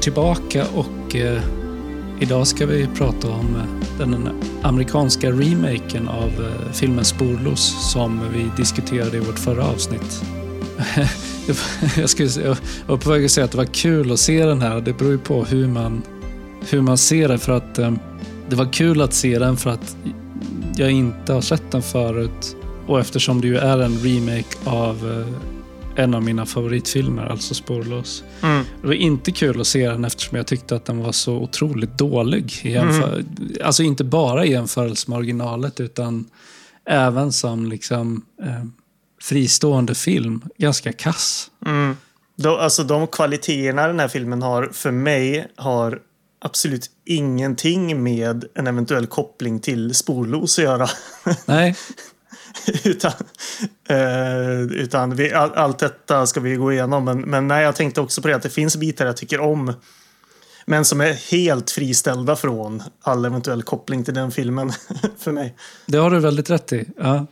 tillbaka och eh, idag ska vi prata om eh, den amerikanska remaken av eh, filmen Sporlos som vi diskuterade i vårt förra avsnitt. jag, skulle, jag var på väg att säga att det var kul att se den här. Det beror ju på hur man, hur man ser det. För att eh, Det var kul att se den för att jag inte har sett den förut. Och eftersom det ju är en remake av eh, en av mina favoritfilmer, alltså Spårlös. Mm. Det var inte kul att se den eftersom jag tyckte att den var så otroligt dålig. I jämför... Mm. Alltså inte bara i jämförelse med originalet utan även som liksom eh, fristående film. Ganska kass. Mm. De, alltså de kvaliteterna den här filmen har för mig har absolut ingenting med en eventuell koppling till sporlos att göra. Nej, utan eh, utan vi, all, allt detta ska vi gå igenom. Men, men nej, jag tänkte också på det att det finns bitar jag tycker om. Men som är helt friställda från all eventuell koppling till den filmen för mig. det har du väldigt rätt i. Ja.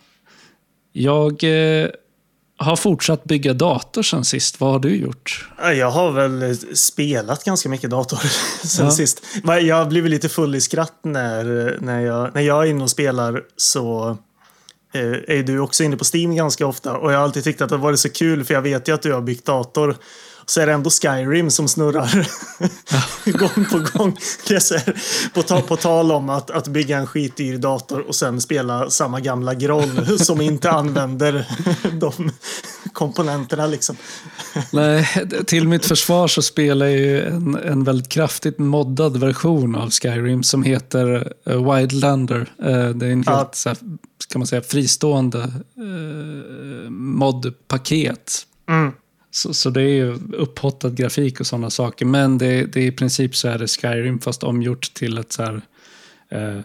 Jag eh, har fortsatt bygga dator sen sist. Vad har du gjort? Jag har väl spelat ganska mycket dator sen Ja. sist. Jag blivit lite full i skratt när, när, jag, när jag är inne och spelar så Eh, är du också inne på Steam ganska ofta. Och jag har alltid tyckt att det har varit så kul för jag vet ju att du har byggt dator. Så är det ändå Skyrim som snurrar gång på gång. På, ta, på tal om att, att bygga en skitdyr dator och sen spela samma gamla groll som inte använder de komponenterna liksom. Nej, till mitt försvar så spelar jag ju en, en väldigt kraftigt moddad version av Skyrim som heter uh, Wildlander. Eh, det är en Ja. helt så här, ska man säga, fristående uh, modpaket. Mm. Så, så det är ju upphottad grafik och sådana saker. Men det, det är i princip så är det Skyrim fast omgjort till ett så här, eh,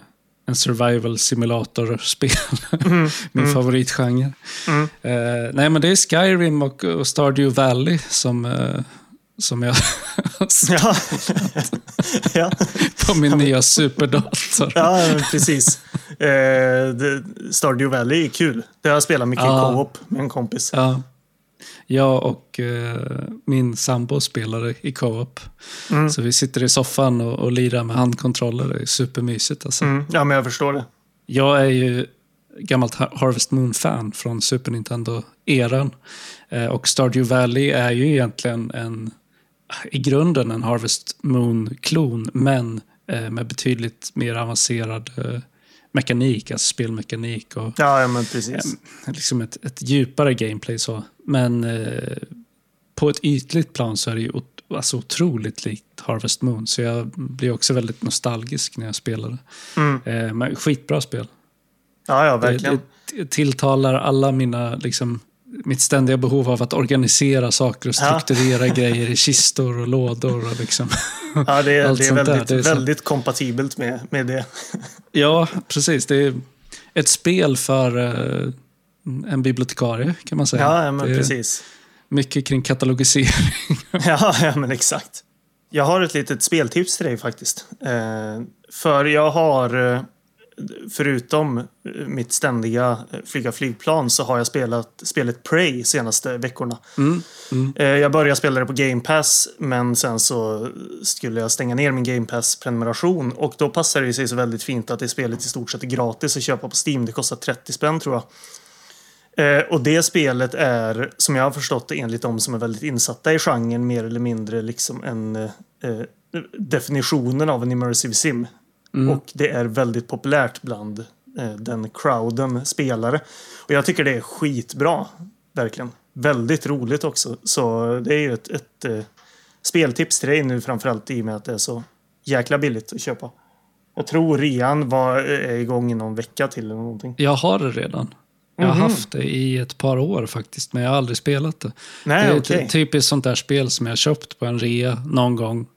en survival simulator-spel. Min favoritgenre. Mm. Eh, nej men det är Skyrim och, och Stardew Valley som, eh, som jag Ja. ja. på min nya superdator. ja, precis. Eh, det, Stardew Valley är kul. Det har jag spelat mycket Ja. co-op med en kompis. Ja. Jag och eh, min sambo spelade i co-op. Mm. Så vi sitter i soffan och, och lirar med handkontroller. Det är supermysigt alltså. Mm. Ja, men jag förstår det. Jag är ju gammalt Har- Harvest Moon-fan från Super Nintendo-eran. Eh, och Stardew Valley är ju egentligen en, i grunden en Harvest Moon-klon, men eh, med betydligt mer avancerad eh, mekanik, alltså spelmekanik och Ja, ja men precis. liksom ett, ett djupare gameplay. så. Men eh, på ett ytligt plan så är det ju ot- alltså otroligt likt Harvest Moon. Så jag blir också väldigt nostalgisk när jag spelar det. Mm. Eh, men skitbra spel. Ja, ja, Det, verkligen. det tilltalar alla mina, liksom, mitt ständiga behov av att organisera saker och Ja. strukturera grejer i kistor och lådor. Och liksom. Ja, det är, det är väldigt, Det är så- väldigt kompatibelt med, med det. Ja, precis. Det är ett spel för eh, en bibliotekarie kan man säga. Ja, ja men precis. mycket kring katalogisering. Ja, ja, men exakt. Jag har ett litet speltips till dig faktiskt. Eh, för jag har, eh, förutom mitt ständiga eh, flyga flygplan, så har jag spelat spelet Prey senaste veckorna. Mm, mm. Eh, jag började spela det på Game Pass, men sen så skulle jag stänga ner min Game Pass-prenumeration. Och då passar det sig så väldigt fint att det spelet i stort sett är gratis att köpa på Steam. Det kostar 30 spänn tror jag. Eh, och det spelet är, som jag har förstått det enligt de som är väldigt insatta i genren, mer eller mindre liksom en eh, definitionen av en immersive sim. Mm. Och det är väldigt populärt bland eh, den crowden spelare. Och jag tycker det är skitbra. Verkligen. Väldigt roligt också. Så det är ju ett, ett eh, speltips till dig nu framförallt i och med att det är så jäkla billigt att köpa. Jag tror rean var, är igång i någon vecka till eller någonting. Jag har det redan. Jag har Mhm. haft det i ett par år faktiskt, men jag har aldrig spelat det. Nej, det är okej. ett typiskt sånt där spel som jag köpt på en rea någon gång.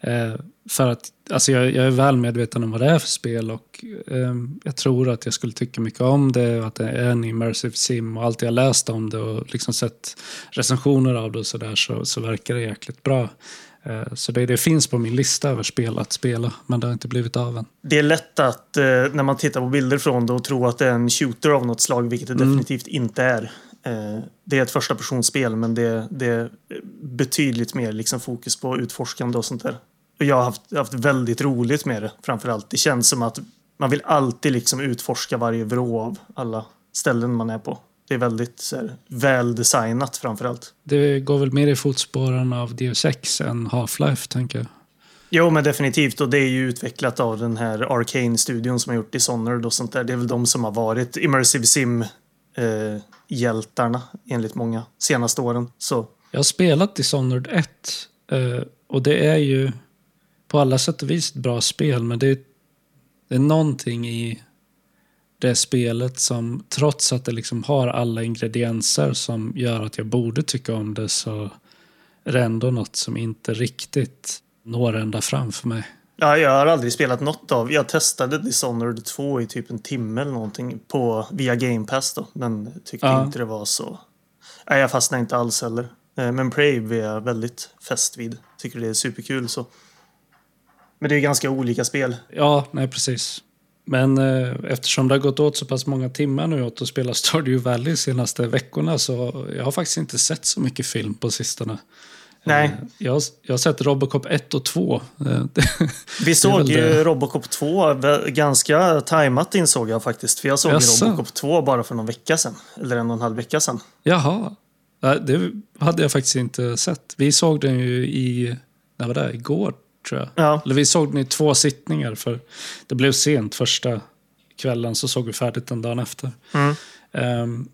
Eh, för att alltså jag, jag är väl medveten om vad det är för spel och eh, jag tror att jag skulle tycka mycket om det och att det är en immersive sim och allt jag läst om det och liksom sett recensioner av det och sådär så, så verkar det jäkligt bra. Eh, så det, det finns på min lista över spel att spela, men det har inte blivit av än. Det är lätt att eh, när man tittar på bilder från det och tro att det är en shooter av något slag, vilket det definitivt inte är. Eh, det är ett första personspel, men det, det betydligt mer liksom fokus på utforskande och sånt där. Och jag har haft, haft väldigt roligt med det framför allt. Det känns som att man vill alltid liksom utforska varje vrå av alla ställen man är på. Det är väldigt så här, väldesignat framför allt. Det går väl mer i fotspåren av Deus Ex än Half-Life, tänker jag. Jo, men definitivt. Och det är ju utvecklat av den här Arcane-studion som har gjort Dishonored och sånt där. Det är väl de som har varit Immersive Sim-hjältarna eh, enligt många senaste åren. Så. Jag har spelat Dishonored 1 eh, och det är ju på alla sätt och vis ett bra spel, men det är, det är någonting i det spelet som, trots att det liksom har alla ingredienser som gör att jag borde tycka om det, så är det ändå något som inte riktigt når ända fram för mig. Ja, jag har aldrig spelat något av. Jag testade Dishonored 2 i typ en timme eller någonting på, via Game Pass då, men tyckte ja. inte det var så... Nej, jag fastnade inte alls heller. Eh, men Brave är jag väldigt fäst vid. Tycker det är superkul så. Men det är ganska olika spel. Ja, nej precis. Men eh, eftersom det har gått åt så pass många timmar nu åt att spela Stardew Valley senaste veckorna så jag har faktiskt inte sett så mycket film på sistone. Nej. Eh, jag, jag har sett Robocop 1 och 2. Eh, Vi såg ju. Robocop 2 ganska tajmat insåg jag faktiskt. För jag såg Jaså. Robocop 2 bara för någon vecka sedan. Eller en och en halv vecka sedan. Jaha. Det hade jag faktiskt inte sett. Vi såg den ju i, när var det? Igår tror jag. Ja. Eller vi såg den i två sittningar för det blev sent första kvällen så såg vi färdigt den dagen efter. Mm. Um,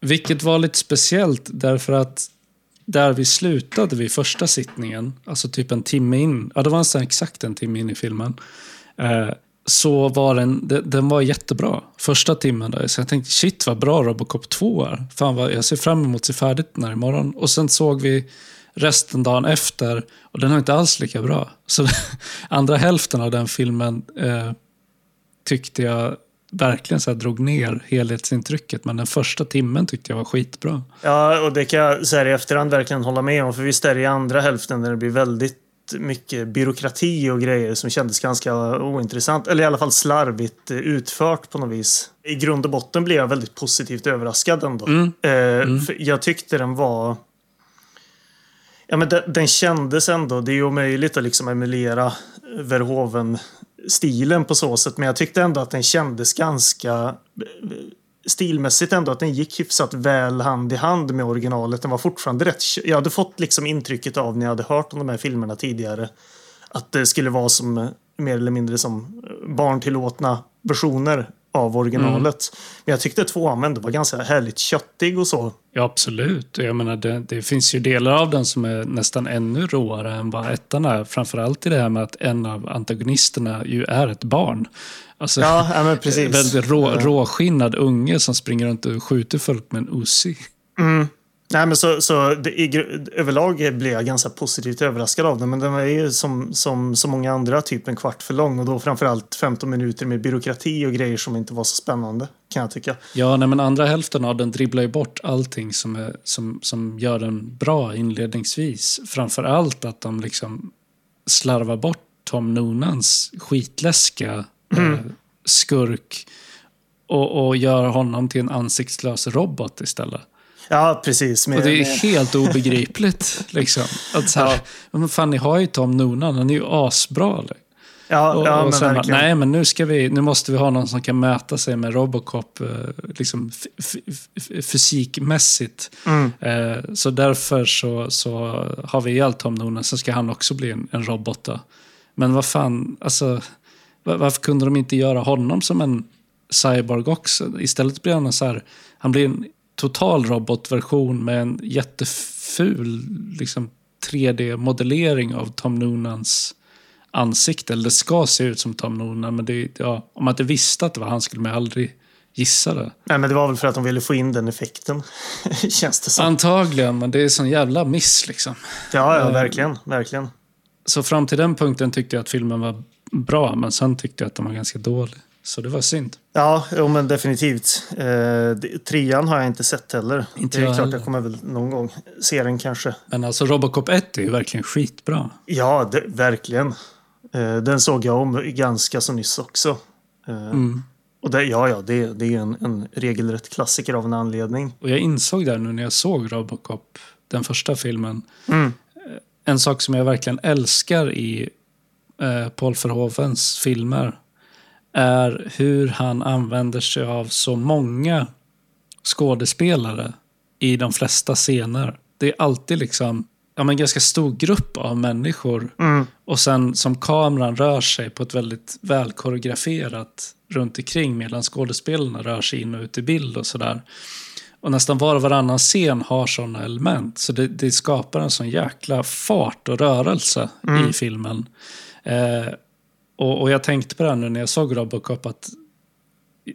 vilket var lite speciellt därför att där vi slutade vid första sittningen, alltså typ en timme in, ja det var nästan exakt en timme in i filmen, uh, så var den, den var jättebra första timmen. Där. Så jag tänkte shit vad bra Robocop 2 är. Fan vad, jag ser fram emot att se färdigt den här imorgon. Och sen såg vi resten dagen efter och den var inte alls lika bra. Så andra hälften av den filmen eh, tyckte jag verkligen så drog ner helhetsintrycket. Men den första timmen tyckte jag var skitbra. Ja, och det kan jag så här i efterhand verkligen hålla med om. För visst är det i andra hälften när det blir väldigt mycket byråkrati och grejer som kändes ganska ointressant. Eller i alla fall slarvigt eh, utfört på något vis. I grund och botten blev jag väldigt positivt överraskad ändå. Mm. Eh, mm. jag tyckte den var Ja, men den, den kändes ändå, det är ju omöjligt att liksom emulera Verhoeven-stilen på så sätt, men jag tyckte ändå att den kändes ganska eh, stilmässigt ändå att den gick hyfsat väl hand i hand med originalet. Den var fortfarande rätt... Jag hade fått liksom intrycket av när jag hade hört om de här filmerna tidigare att det skulle vara som eh, mer eller mindre som eh, barntillåtna versioner av originalet. Mm. Men jag tyckte tvåan ändå var ganska härligt köttig och så. Ja, absolut. Jag menar, det, det, finns ju delar av den som är nästan ännu råare än vad ettan är. Framförallt i det här med att en av antagonisterna ju är ett barn. Alltså, ja, men precis. Väldigt rå, råskinnad unge som springer runt och skjuter folk med en Uzi. Mm. Nej, men så, så det, i, överlag blev jag ganska positivt överraskad av den. Men den var ju som, som så många andra typ en kvart för lång. Och då framförallt 15 minuter med byråkrati och grejer som inte var så spännande. Kan jag tycka. Ja, nej, men andra hälften av den dribblar ju bort allting som, är, som, som gör den bra inledningsvis. Framförallt att de liksom slarvar bort Tom Noonans skitläskiga mm. eh, skurk. Och, och gör honom till en ansiktslös robot istället. Ja, precis. Med, och det är med... helt obegripligt. liksom. Att så här, ja. fan, ni har ju Tom Noonan, han är ju asbra. Ja, och, ja och men sen, verkligen. Nej, men nu, ska vi, nu måste vi ha någon som kan mäta sig med Robocop eh, liksom, fysikmässigt. Mm. Eh, så därför så, så har vi ihjäl Tom Noonan, så ska han också bli en, en robot. Då. Men vad fan, alltså, varför kunde de inte göra honom som en cyborg också? Istället blir han så här, han blir en total robotversion med en jätteful liksom, 3D-modellering av Tom Noonans ansikte. Eller det ska se ut som Tom Noonan, men det, ja, om man inte visste att det var han skulle man aldrig gissa det. Nej, men det var väl för att de ville få in den effekten. Känns det som. Antagligen, men det är sån jävla miss liksom. Ja, ja, verkligen. verkligen. Så fram till den punkten tyckte jag att filmen var bra, men sen tyckte jag att den var ganska dålig. Så det var synd. Ja, jo, men definitivt. Eh, trean har jag inte sett heller. Inte det är jag klart heller. jag kommer väl någon gång se den kanske. Men alltså Robocop 1 är ju verkligen skitbra. Ja, det, verkligen. Eh, den såg jag om ganska så nyss också. Eh, Mm. Och det, ja, ja, det, det är en, en regelrätt klassiker av en anledning. Och jag insåg där nu när jag såg Robocop den första filmen. Mm. En sak som jag verkligen älskar i eh, Paul Verhovens filmer är hur han använder sig av så många skådespelare i de flesta scener. Det är alltid liksom ja, men en ganska stor grupp av människor. Mm. Och sen som kameran rör sig på ett väldigt välkoreograferat runt omkring medan skådespelarna rör sig in och ut i bild och sådär. Och nästan var och varannan scen har sådana element. Så det, det skapar en sån jäkla fart och rörelse i filmen. Eh, och, och jag tänkte på det här nu när jag såg Robocop att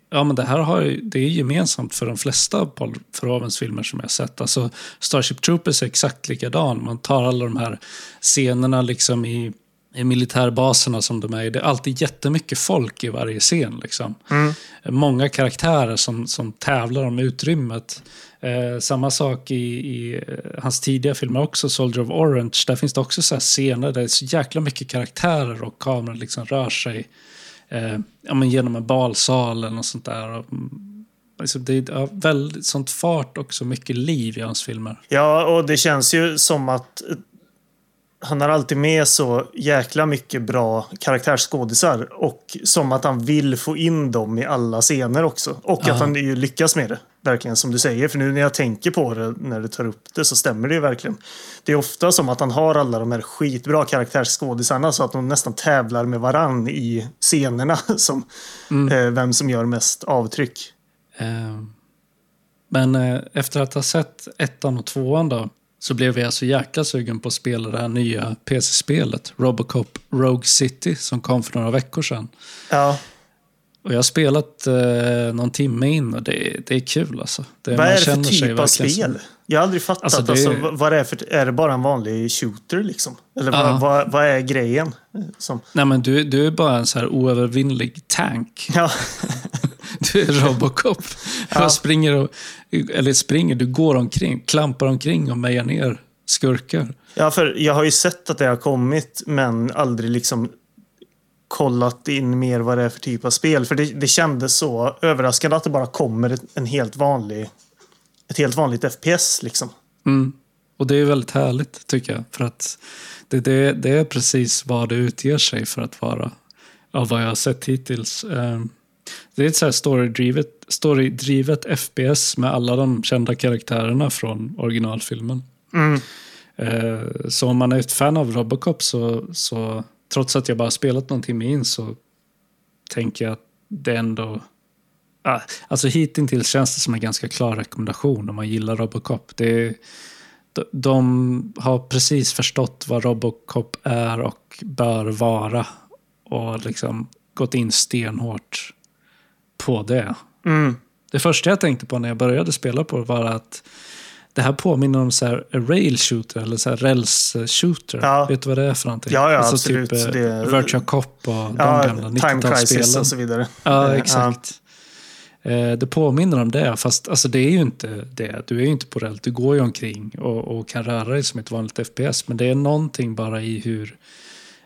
Ja, men det här har det är gemensamt för de flesta av Paul Verhovens filmer som jag sett. Alltså, Starship Troopers är exakt likadan. Man tar alla de här scenerna liksom i, i militärbaserna som de är i. Det är alltid jättemycket folk i varje scen. Liksom. Många karaktärer som, som tävlar om utrymmet. Eh, samma sak i, i eh, hans tidiga filmer också, Soldier of Orange. Där finns det också så här scener där det är så jäkla mycket karaktärer och kameran liksom rör sig eh, ja, men genom en balsal eller något sånt där. Och, mm, liksom det är väldigt sånt fart och så mycket liv i hans filmer. Ja, och det känns ju som att han har alltid med så jäkla mycket bra karaktärsskådisar och som att han vill få in dem i alla scener också. Och Ja. att han ju lyckas med det. Verkligen som du säger. För nu när jag tänker på det, när du tar upp det, så stämmer det ju verkligen. Det är ofta som att han har alla de här skitbra karaktärsskådisarna så att de nästan tävlar med varann i scenerna. Som, eh, vem som gör mest avtryck. Eh, men eh, efter att ha sett ettan och tvåan då, så blev jag så jäkla sugen på att spela det här nya PC-spelet, Robocop Rogue City, som kom för några veckor sedan. Ja, Och jag har spelat eh, någon timme in och det, det är kul alltså. Det, Vad är det för typ av spel? som- Jag har aldrig fattat. Alltså, Alltså, det är- vad det är, för, är det bara en vanlig shooter liksom? Eller Ja. vad, vad, vad är grejen? Som, Nej men du, du är bara en så här oövervinnlig tank. ja, Du är Robocop. Ja. Du springer, och, eller springer, du går omkring, klampar omkring och mejar ner skurkar. ja, för jag har ju sett att det har kommit men aldrig liksom kollat in mer vad det är för typ av spel. För det, det kändes så överraskande att det bara kommer en helt vanlig, ett helt vanligt FPS liksom. Mm. Och det är väldigt härligt tycker jag. För att det, det, det är precis vad det utger sig för att vara. Av vad jag har sett hittills. Ehm, Det är ett så här storydrivet, storydrivet FPS med alla de kända karaktärerna från originalfilmen. Mm. Eh, Så om man är ett fan av Robocop så, så trots att jag bara spelat någon timme in så tänker jag att det ändå... Ah, alltså hittills känns det som en ganska klar rekommendation om man gillar Robocop. Det är, de, de har precis förstått vad Robocop är och bör vara och liksom gått in stenhårt på det. Mm. Det första jag tänkte på när jag började spela på det var att det här påminner om så här rail shooter eller så här räls shooter. Ja. Vet du vad det är för någonting? Ja, ja, alltså absolut. Typ Det- Virtua Cop och de Ja, gamla Time Crisis 90-talsspelen. och så vidare. Ja, exakt. Eh, Det påminner om det, fast alltså, det är ju inte det. Du är ju inte på rält, du går ju omkring och, och kan röra dig som ett vanligt FPS. Men det är någonting bara i hur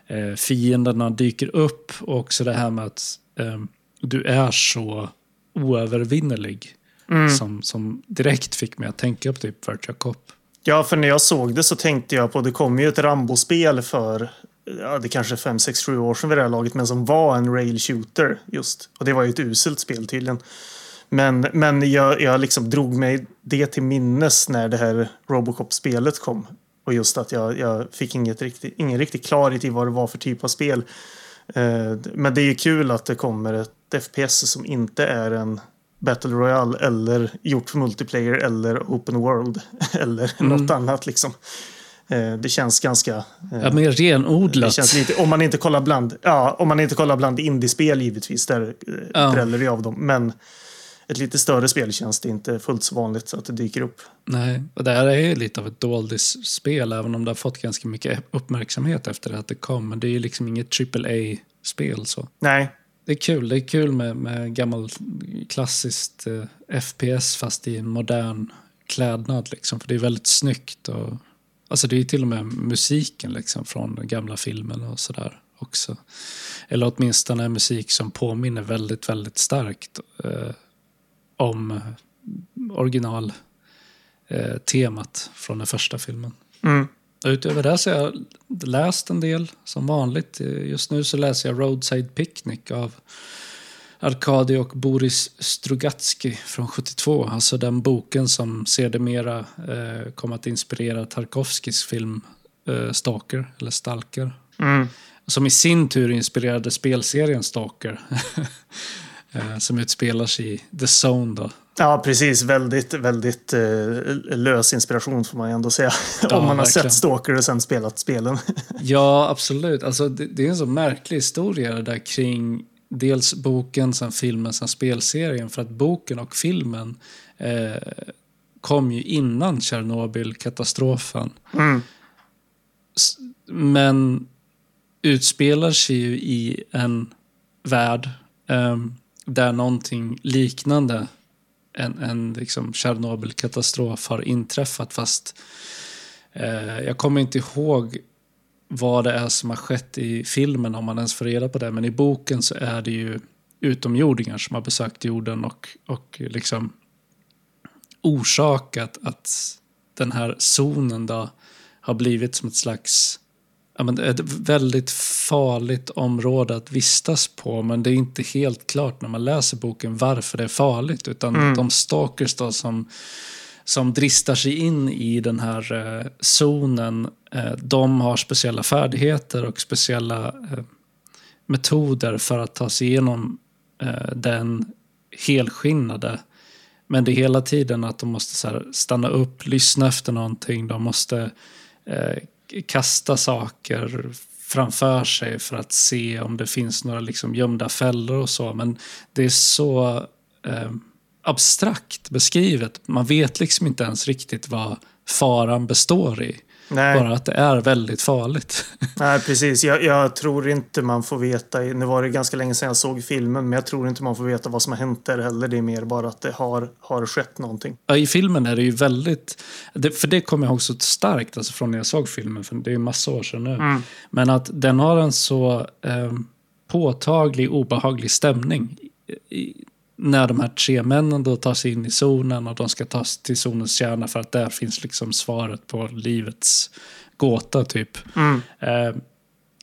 eh, fienderna dyker upp och också det här med att eh, du är så oövervinnerlig. Mm. Som, som direkt fick mig att tänka på typ Virtua Cop. Ja, för när jag såg det så tänkte jag på, det kom ju ett Rambo-spel för, ja det kanske är 5, 6, 7 år sedan vid det här laget, men som var en rail shooter just. Och det var ju ett uselt spel tydligen. Men, men jag, jag liksom drog mig det till minnes när det här Robocop-spelet kom. Och just att jag, jag fick inget riktigt, ingen riktig klarhet i vad det var för typ av spel. Eh, men det är ju kul att det kommer ett FPS som inte är en Battle Royale eller gjort för multiplayer eller Open World eller något annat liksom. Eh, det känns ganska... eh, Ja, mer det renodlat. känns lite, om man inte kollar bland, ja, om man inte kollar bland indiespel givetvis, där eh, Ja. dräller vi av dem. Men ett lite större spel känns det inte fullt så vanligt så att det dyker upp. Nej, och det här är ju lite av ett doldis-spel, även om det har fått ganska mycket uppmärksamhet efter att det kom. Men det är ju liksom inget AAA-spel så. Nej, det är kul. Det är kul med, med gammal klassiskt eh, FPS fast i en modern klädnad. Liksom, för det är väldigt snyggt. Och, alltså det är till och med musiken liksom, från den gamla filmen och sådär också. Eller åtminstone musik som påminner väldigt, väldigt starkt eh, om originaltemat eh, från den första filmen. Mm. Utöver det så har jag läst en del som vanligt. Just nu så läser jag Roadside Picnic av Arkadi och Boris Strugatsky från 72. Alltså den boken som sedermera eh, kom att inspirera Tarkovskis film eh, Stalker, eller Stalker. Mm. Som i sin tur inspirerade spelserien Stalker. eh, som utspelar sig i The Zone då. Ja, precis. Väldigt, väldigt eh, lös inspiration får man ju ändå säga. Ja, Om man har verkligen. sett Stalker och sen spelat spelen. Ja, absolut. Alltså, det, det är en så märklig historia det där kring dels boken, sen filmen, sen spelserien. För att boken och filmen eh, kom ju innan Tjernobylkatastrofen. Mm. Men utspelar sig ju i en värld eh, där någonting liknande en, en liksom Tjernobylkatastrof har inträffat. Fast eh, jag kommer inte ihåg vad det är som har skett i filmen om man ens får reda på det. Men i boken så är det ju utomjordingar som har besökt jorden och, och liksom orsakat att den här zonen då har blivit som ett slags ja, men ett väldigt farligt område att vistas på. Men det är inte helt klart när man läser boken varför det är farligt. Utan Mm. de stalkers då som, som dristar sig in i den här eh, zonen, eh, de har speciella färdigheter och speciella eh, metoder för att ta sig igenom eh, den helskinnade. Men det är hela tiden att de måste stanna upp, lyssna efter någonting. De måste eh, kasta saker framför sig för att se om det finns några liksom gömda fällor och så. Men det är så eh, abstrakt beskrivet. Man vet liksom inte ens riktigt vad faran består i. Nej. Bara att det är väldigt farligt. Nej, precis. Jag, jag tror inte man får veta. Nu var det ganska länge sedan jag såg filmen, men jag tror inte man får veta vad som har hänt där heller. Det är mer bara att det har, har skett någonting. Ja, I filmen är det ju väldigt, det, för det kommer jag ihåg så starkt alltså från när jag såg filmen, för det är ju massa år sedan nu. Men att den har en så eh, påtaglig, obehaglig stämning. I, när de här tre männen då tar sig in i zonen och de ska ta sig till zonens kärna för att där finns liksom svaret på livets gåta typ. Eh,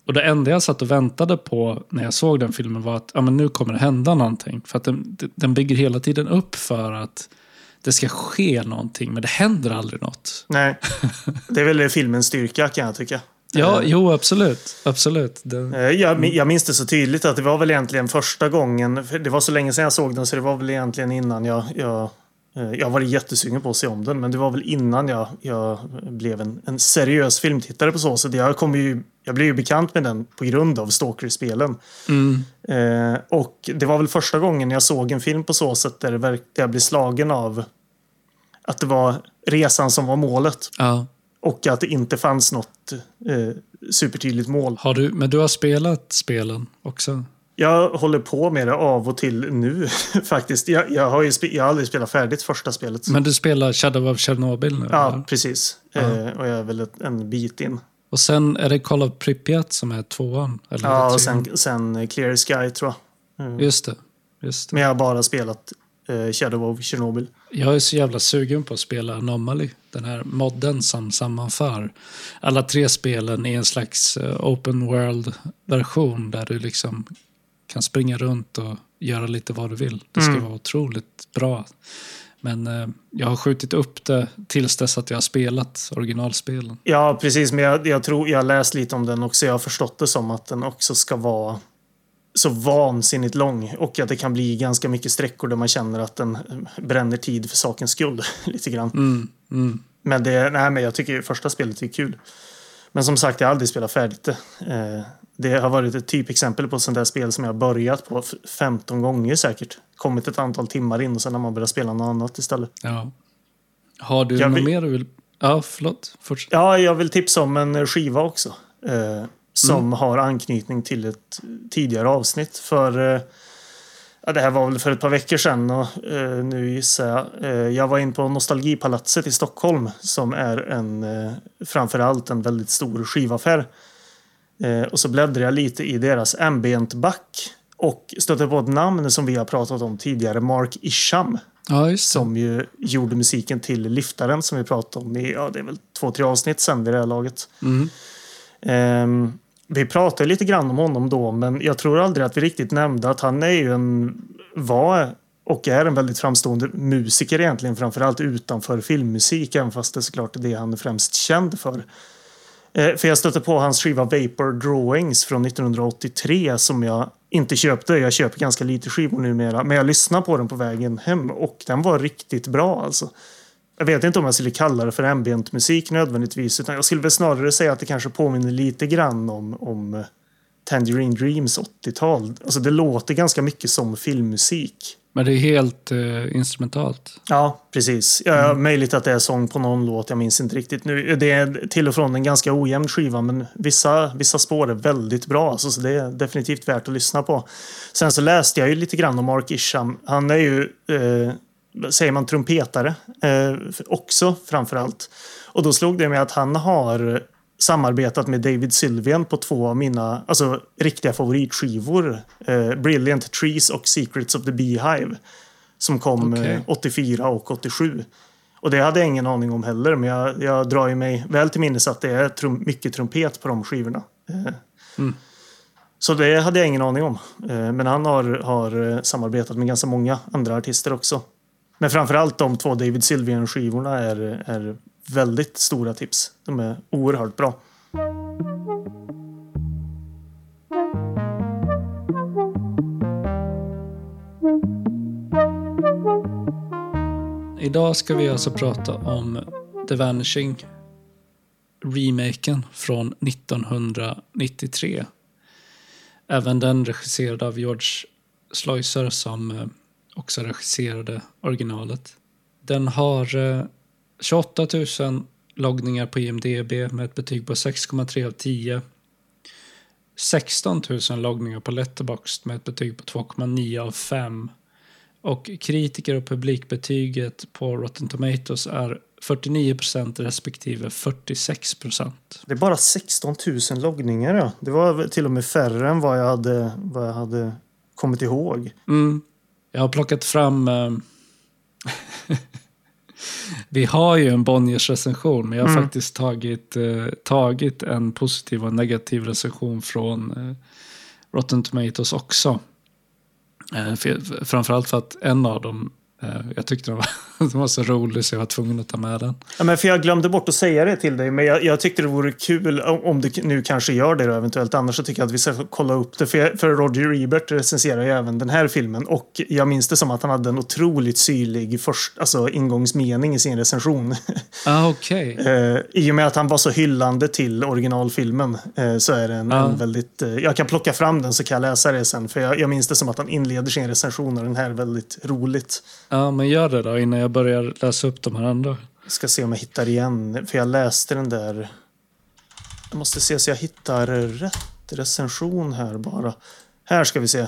och det enda jag satt och väntade på när jag såg den filmen var att ja, men nu kommer det hända någonting. För att den, den bygger hela tiden upp för att det ska ske någonting, men det händer aldrig något. Nej, det är väl filmens styrka kan jag tycka. Ja, jo, absolut. Absolut. Det, Eh, Jag, jag minns det så tydligt att det var väl egentligen första gången. för Det var så länge sedan jag såg den så det var väl egentligen innan jag... Jag, eh, jag var jättesugen på att se om den men det var väl innan jag, jag blev en, en seriös filmtittare på så sätt. Jag, kom ju, jag blev ju bekant med den på grund av Stalker-spelen. mm, Eh, och det var väl första gången jag såg en film på så sätt där, det verk, där jag blev slagen av att det var resan som var målet. ja. Och att det inte fanns något eh, supertydligt mål. har du, men du har spelat spelen också? Jag håller på med det av och till nu faktiskt. Jag, jag, har, ju jag har aldrig spelat färdigt första spelet. Men du spelar Shadow of Chernobyl nu? ja, eller? precis. Ja. Eh, och jag är väl ett, en bit in. Och sen är det Call of Pripyat som är tvåan? Eller Ja, och sen, sen Clear Sky tror jag. Mm. Just det. Just det. Men jag har bara spelat Shadow of Chernobyl. Jag är så jävla sugen på att spela Anomaly. Den här modden som sammanför alla tre spelen i en slags eh, open world-version där du liksom kan springa runt och göra lite vad du vill. Det ska Mm. vara otroligt bra. Men eh, jag har skjutit upp det tills dess att jag har spelat originalspelen. Ja, precis. Men jag, jag tror jag läst lite om den också. Jag har förstått det som att den också ska vara så vansinnigt lång och att det kan bli ganska mycket sträckor där man känner att den bränner tid för sakens skull. lite grann. Mm, mm. Men, det, nej, men jag tycker första spelet är kul. Men som sagt, jag har aldrig spelat färdigt det. Eh, det har varit ett typexempel på sånt där spel som jag har börjat på f- 15 gånger säkert. Kommit ett antal timmar in och sen har man börjat spela något annat istället. Ja. Har du Jag något vill- mer du vill... Ja, förlåt. Fortsätt. Ja, jag vill tipsa om en skiva också. Eh, som har anknytning till ett tidigare avsnitt. För eh, ja, det här var väl för ett par veckor sedan och eh, nu gissar jag. Eh, jag var in på Nostalgipalatset i Stockholm som är en framförallt en väldigt stor skivaffär. Och så bläddrade jag lite i deras ambient back och stötte på ett namn som vi har pratat om tidigare, Mark Isham. Ja, som ju gjorde musiken till Liftaren som vi pratade om i, ja det är väl två, tre avsnitt sen vid det här laget. Mm. Ehm, vi pratade lite grann om honom då, men jag tror aldrig att vi riktigt nämnde att han är ju en, var och är en väldigt framstående musiker egentligen, framförallt utanför filmmusik, även fast det är såklart är det han är främst känd för. Eh, för jag stötte på hans skiva Vapor Drawings från 1983 som jag inte köpte. Jag köper ganska lite skivor numera, men jag lyssnade på den på vägen hem och den var riktigt bra alltså. Jag vet inte om jag skulle kalla det för ambient musik nödvändigtvis, utan jag skulle väl snarare säga att det kanske påminner lite grann om, om eh, Tangerine Dreams 80-tal. Alltså det låter ganska mycket som filmmusik. Men det är helt eh, instrumentalt. Ja, precis. Ja, Möjligt att det är sång på någon låt, jag minns inte riktigt nu. Det är till och från en ganska ojämn skiva, men vissa, vissa spår är väldigt bra. Alltså, så det är definitivt värt att lyssna på. Sen så läste jag ju lite grann om Mark Isham. Han är ju, eh, säger man, trumpetare eh, också framför allt. Och då slog det mig att han har samarbetat med David Sylvian på två av mina alltså, riktiga favoritskivor. Eh, Brilliant Trees och Secrets of the Beehive. Som kom eh, 84 och 87. Och det hade jag ingen aning om heller, men jag, jag drar ju mig väl till minnes att det är trum, mycket trumpet på de skivorna. Eh, Mm. Så det hade jag ingen aning om. Eh, Men han har, har eh, samarbetat med ganska många andra artister också. Men framförallt de två David Sylvian-skivorna är, är väldigt stora tips. De är oerhört bra. Idag ska vi alltså prata om The Vanishing. Remaken från 1993. Även den regisserad av George Sloyser som eh, också regisserade originalet. Den har eh, 28 000 loggningar på IMDB med ett betyg på 6,3 av 10. 16 000 loggningar på Letterboxd med ett betyg på 2,9 av 5. Och kritiker och publikbetyget på Rotten Tomatoes är 49% respektive 46%. Det är bara 16 000 loggningar. Ja. Det var till och med färre än vad jag hade, vad jag hade kommit ihåg. Mm. Jag har plockat fram... Eh, vi har ju en Bonniers recension, men jag har Mm. faktiskt tagit, eh, tagit en positiv och en negativ recension från eh, Rotten Tomatoes också. Eh, för, framförallt för att en av dem, jag tyckte den var, den var så rolig så jag var tvungen att ta med den. Ja, men för jag glömde bort att säga det till dig, men jag, jag tyckte det vore kul om du nu kanske gör det då, eventuellt. Annars så tycker jag att vi ska kolla upp det. För, jag- för Roger Ebert recenserar ju även den här filmen och jag minns det som att han hade en otroligt syrlig först, alltså ingångsmening i sin recension. Ah, Okej. Eh, I och med att han var så hyllande till originalfilmen eh, så är det en, Ja. en väldigt... Eh, jag kan plocka fram den så kan jag läsa det sen. För jag, jag minns det som att han inleder sin recension av den här väldigt roligt. Ja, men gör det då innan jag börjar läsa upp de här andra. Ska se om jag hittar igen. För jag läste den där... Jag måste se så jag hittar rätt recension här bara. Här ska vi se.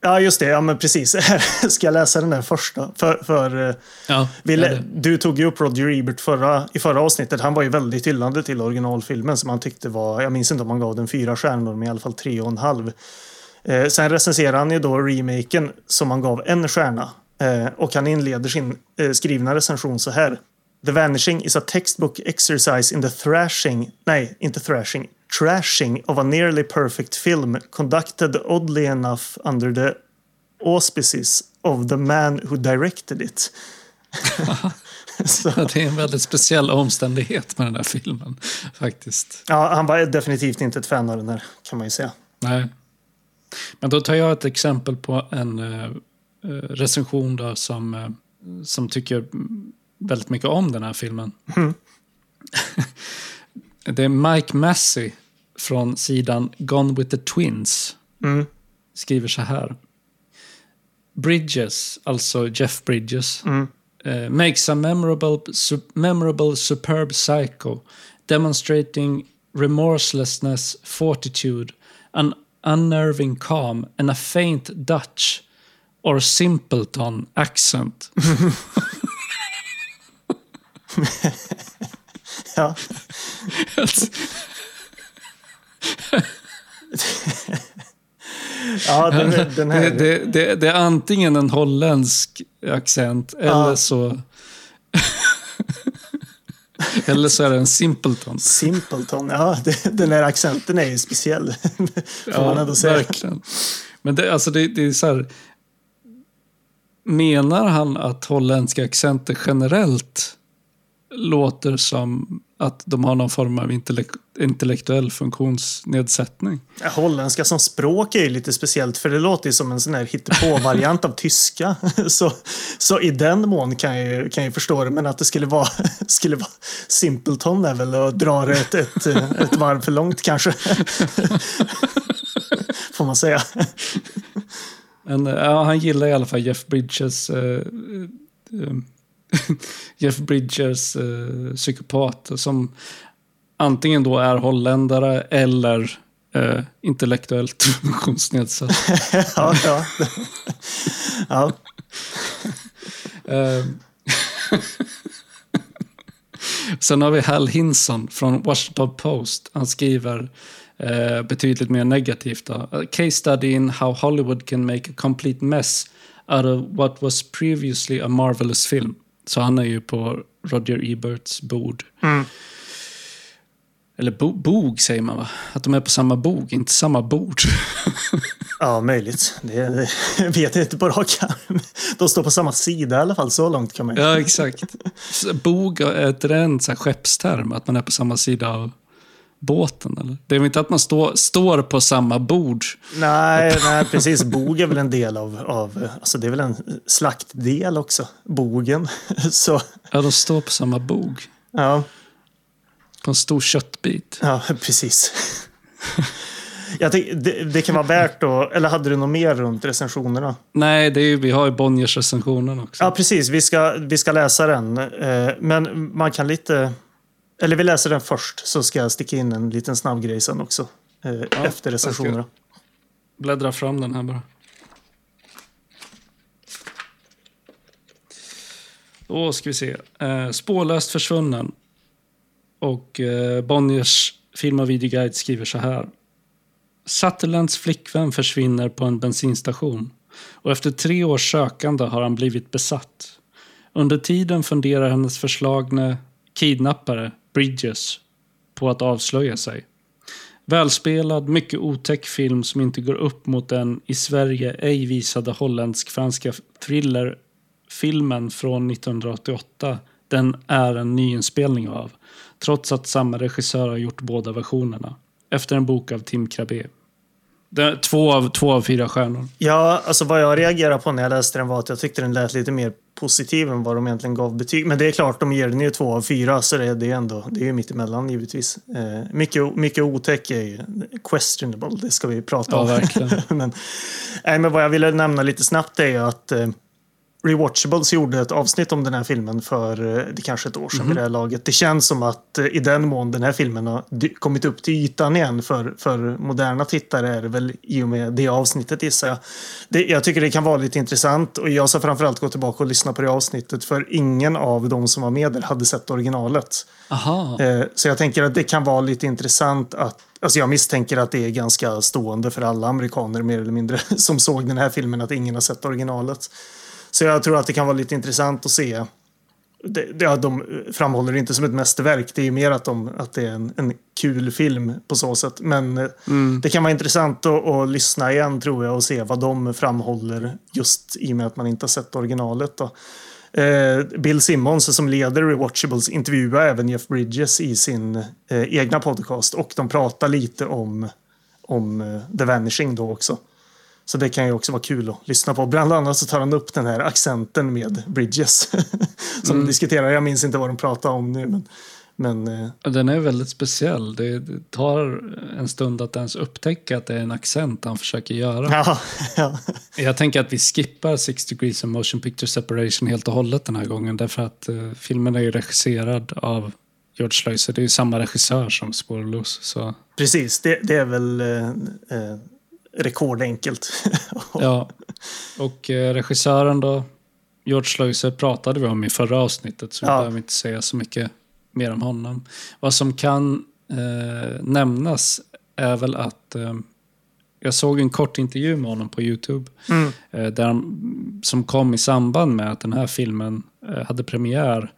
Ja, just det. Ja, men precis. Här ska jag läsa den där första. För, för eh, Ja, vi du tog ju upp Roger Ebert förra, i förra avsnittet. Han var ju väldigt hyllande till originalfilmen som han tyckte var, jag minns inte om han gav den fyra stjärnor, men i alla fall tre och en halv. Eh, sen recenserade han ju då remaken som han gav en stjärna. Eh, och han inleder sin eh, skrivna recension så här. The Vanishing is a textbook exercise in the thrashing, nej, inte thrashing, trashing of a nearly perfect film conducted oddly enough under the auspices of the man who directed it. Det är en väldigt speciell omständighet med den här filmen, faktiskt. ja, han var definitivt inte ett fan av den här, kan man ju säga. Nej. Men då tar jag ett exempel på en eh, recension då som, eh, som tycker väldigt mycket om den här filmen. det är Mike Massey från sidan Gone with the Twins. Mm. Skriver så här. Bridges, alltså Jeff Bridges, Mm. eh, makes a memorable, su memorable superb psycho demonstrating remorselessness, fortitude, an unnerving calm and a faint Dutch or simpleton accent. Ja. ja, den, den här. Det, det, det, det, är antingen en holländsk accent eller ja. så... eller så är det en simpleton. Simpleton, ja. Det, den här accenten är ju speciell. Får ja, man ändå säga. verkligen. Men det, alltså det, det är så här... Menar han att holländska accenter generellt låter som att de har någon form av intellektuell funktionsnedsättning. Holländska som språk är ju lite speciellt för det låter ju som en sån här hittepå-variant av tyska. Så, så i den mån kan jag, ju, kan jag förstå det, men att det skulle vara, skulle vara Simpleton är väl att dra det ett, ett, ett varv för långt kanske. Får man säga. Men ja, han gillar i alla fall Jeff Bridges uh, uh, Jeff Bridges eh, psykopat som antingen då är holländare eller eh, intellektuellt funktionsnedsatt. ja, ja. ja. eh, Sen har vi Hal Hinson från Washington Post. Han skriver eh, betydligt mer negativt. Då. A case study in how Hollywood can make a complete mess out of what was previously a marvelous film. Så han är ju på Roger Eberts bord. Mm. Eller bo bog säger man va? Att de är på samma bog, inte samma bord. ja, möjligt. Det, det vet jag inte på rak. De står på samma sida i alla fall, så långt kan man Ja, exakt. Bog är det en skeppsterm? Att man är på samma sida av båten? Eller? Det är väl inte att man stå, står på samma bord? Nej, nej, precis. Bog är väl en del av, av... Alltså det är väl en slaktdel också, bogen. Så. Ja, de står på samma bog. Ja. På en stor köttbit. Ja, precis. Jag tänkte, det, det, kan vara värt att... Eller hade du något mer runt recensionerna? Nej, det är, vi har ju Bonniers recensionen också. Ja, precis. Vi ska, vi ska läsa den. Eh, men man kan lite... Eller vi läser den först så ska jag sticka in en liten snabb grej sen också. Eh, ja, efter recensionerna. Bläddra fram den här bara. Då ska vi se. Eh, spårlöst försvunnen. Och eh, Bonniers film och videoguide skriver så här. Sutherlands flickvän försvinner på en bensinstation. Och efter tre års sökande har han blivit besatt. Under tiden funderar hennes förslagne kidnappare Bridges på att avslöja sig. Välspelad, mycket otäck film som inte går upp mot den i Sverige ej visade holländsk-franska thrillerfilmen från 1988 den är en nyinspelning av, trots att samma regissör har gjort båda versionerna. Efter en bok av Tim Krabbe. Två av, två av fyra stjärnor. Ja, alltså vad jag reagerade på när jag läste den var att jag tyckte den lät lite mer positiv än vad de egentligen gav betyg. Men det är klart, de ger den ju två av fyra, så det, är ändå det är ju mittemellan givetvis. Eh, mycket, mycket otäck är ju questionable, det ska vi prata om. Ja, verkligen. men, nej, men vad jag ville nämna lite snabbt är ju att eh, Rewatchables gjorde ett avsnitt om den här filmen för eh, det kanske ett år sedan mm. vid det här laget. Det känns som att eh, i den mån den här filmen har kommit upp till ytan igen för, för moderna tittare är det väl i och med det avsnittet gissar jag. Det, jag tycker det kan vara lite intressant och jag ska framförallt gå tillbaka och lyssna på det avsnittet för ingen av de som var med där hade sett originalet. Aha. Eh, så jag tänker att det kan vara lite intressant att Alltså jag misstänker att det är ganska stående för alla amerikaner mer eller mindre som såg den här filmen att ingen har sett originalet. Så jag tror att det kan vara lite intressant att se. Det, det, de framhåller det inte som ett mästerverk. Det är mer att, de, att det är en, en kul film på så sätt. Men eh, mm. det kan vara intressant att, att, lyssna igen tror jag och se vad de framhåller just i och med att man inte har sett originalet. Då. Eh, Bill Simmons som leder Rewatchables intervjuar även Jeff Bridges i sin eh, egna podcast och de pratar lite om, om eh, The Vanishing då också. Så det kan ju också vara kul att lyssna på. Bland annat så tar han upp den här accenten med Bridges. som mm. diskuterar. Jag minns inte vad de pratar om nu. Men, men, eh, den är väldigt speciell. Det tar en stund att ens upptäcka att det är en accent han försöker göra. Ja, ja. Jag tänker att vi skippar Six Degrees of Motion Picture Separation helt och hållet den här gången. Därför att uh, filmen är ju regisserad av George Sluicer. Det är ju samma regissör som Spårlös. Så. Precis, det, det är väl uh, uh, rekordenkelt. ja, och eh, regissören då, George Sluicer pratade vi om i förra avsnittet så vi ja. behöver inte säga så mycket mer om honom. Vad som kan eh, nämnas är väl att eh, Jag såg en kort intervju med honom på Youtube. Mm. Eh, där han, som kom i samband med att den här filmen eh, hade premiär.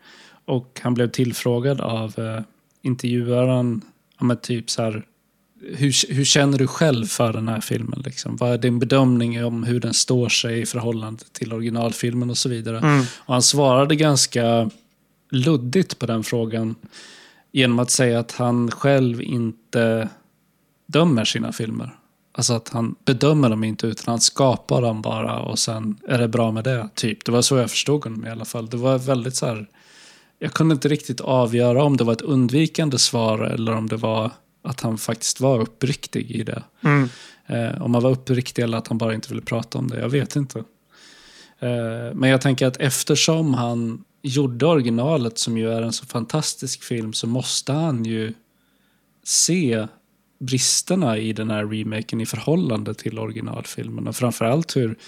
Och han blev tillfrågad av eh, intervjuaren, ja, typ så här, hur, hur känner du själv för den här filmen? Liksom? Vad är din bedömning om hur den står sig i förhållande till originalfilmen och så vidare? Mm. Och han svarade ganska luddigt på den frågan genom att säga att han själv inte dömer sina filmer. Alltså att han bedömer dem inte utan han skapar dem bara och sen är det bra med det. Typ. Det var så jag förstod honom i alla fall. Det var väldigt så här. Jag kunde inte riktigt avgöra om det var ett undvikande svar eller om det var att han faktiskt var uppriktig i det. Mm. Eh, om han var uppriktig eller att han bara inte ville prata om det. Jag vet inte. Eh, men jag tänker att eftersom han gjorde originalet som ju är en så fantastisk film så måste han ju se bristerna i den här remaken i förhållande till originalfilmen. Och framförallt hur,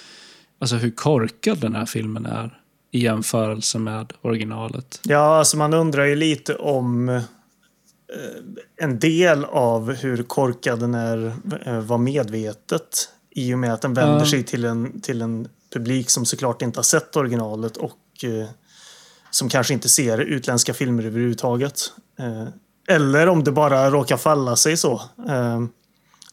alltså hur korkad den här filmen är i jämförelse med originalet. Ja, alltså man undrar ju lite om en del av hur korkad den är eh, var medvetet i och med att den vänder sig till en, till en publik som såklart inte har sett originalet och eh, som kanske inte ser utländska filmer överhuvudtaget. Eh, eller om det bara råkar falla sig så. Eh,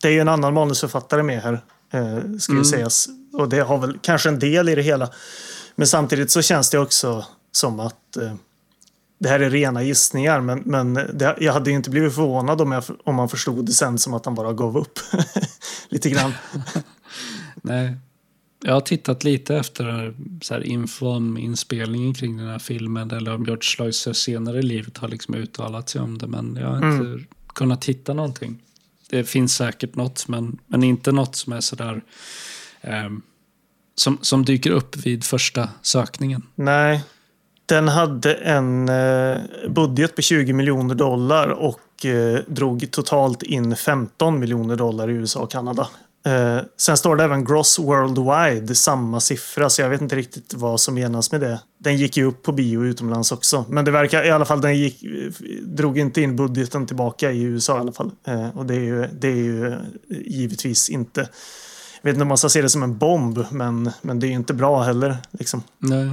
det är ju en annan manusförfattare med här, eh, ska Mm. sägas. Och det har väl kanske en del i det hela. Men samtidigt så känns det också som att eh, det här är rena gissningar, men, men det, jag hade ju inte blivit förvånad om, jag, om man förstod det sen som att han bara gav upp. Lite grann. Nej. Jag har tittat lite efter så här info om inspelningen kring den här filmen eller om George Loiser senare i livet har liksom uttalat sig om det. Men jag har inte Mm. kunnat hitta någonting. Det finns säkert något, men, men inte något som är sådär ehm, som, som dyker upp vid första sökningen. Nej. Den hade en eh, budget på 20 miljoner dollar och eh, drog totalt in 15 miljoner dollar i USA och Kanada. Eh, sen står det även Gross Worldwide, samma siffra, så jag vet inte riktigt vad som menas med det. Den gick ju upp på bio utomlands också, men det verkar i alla fall, den gick, drog inte in budgeten tillbaka i USA i alla fall. Och det är ju, det är ju givetvis inte, jag vet inte om man ska se det som en bomb, men, men det är ju inte bra heller. Liksom. Nej.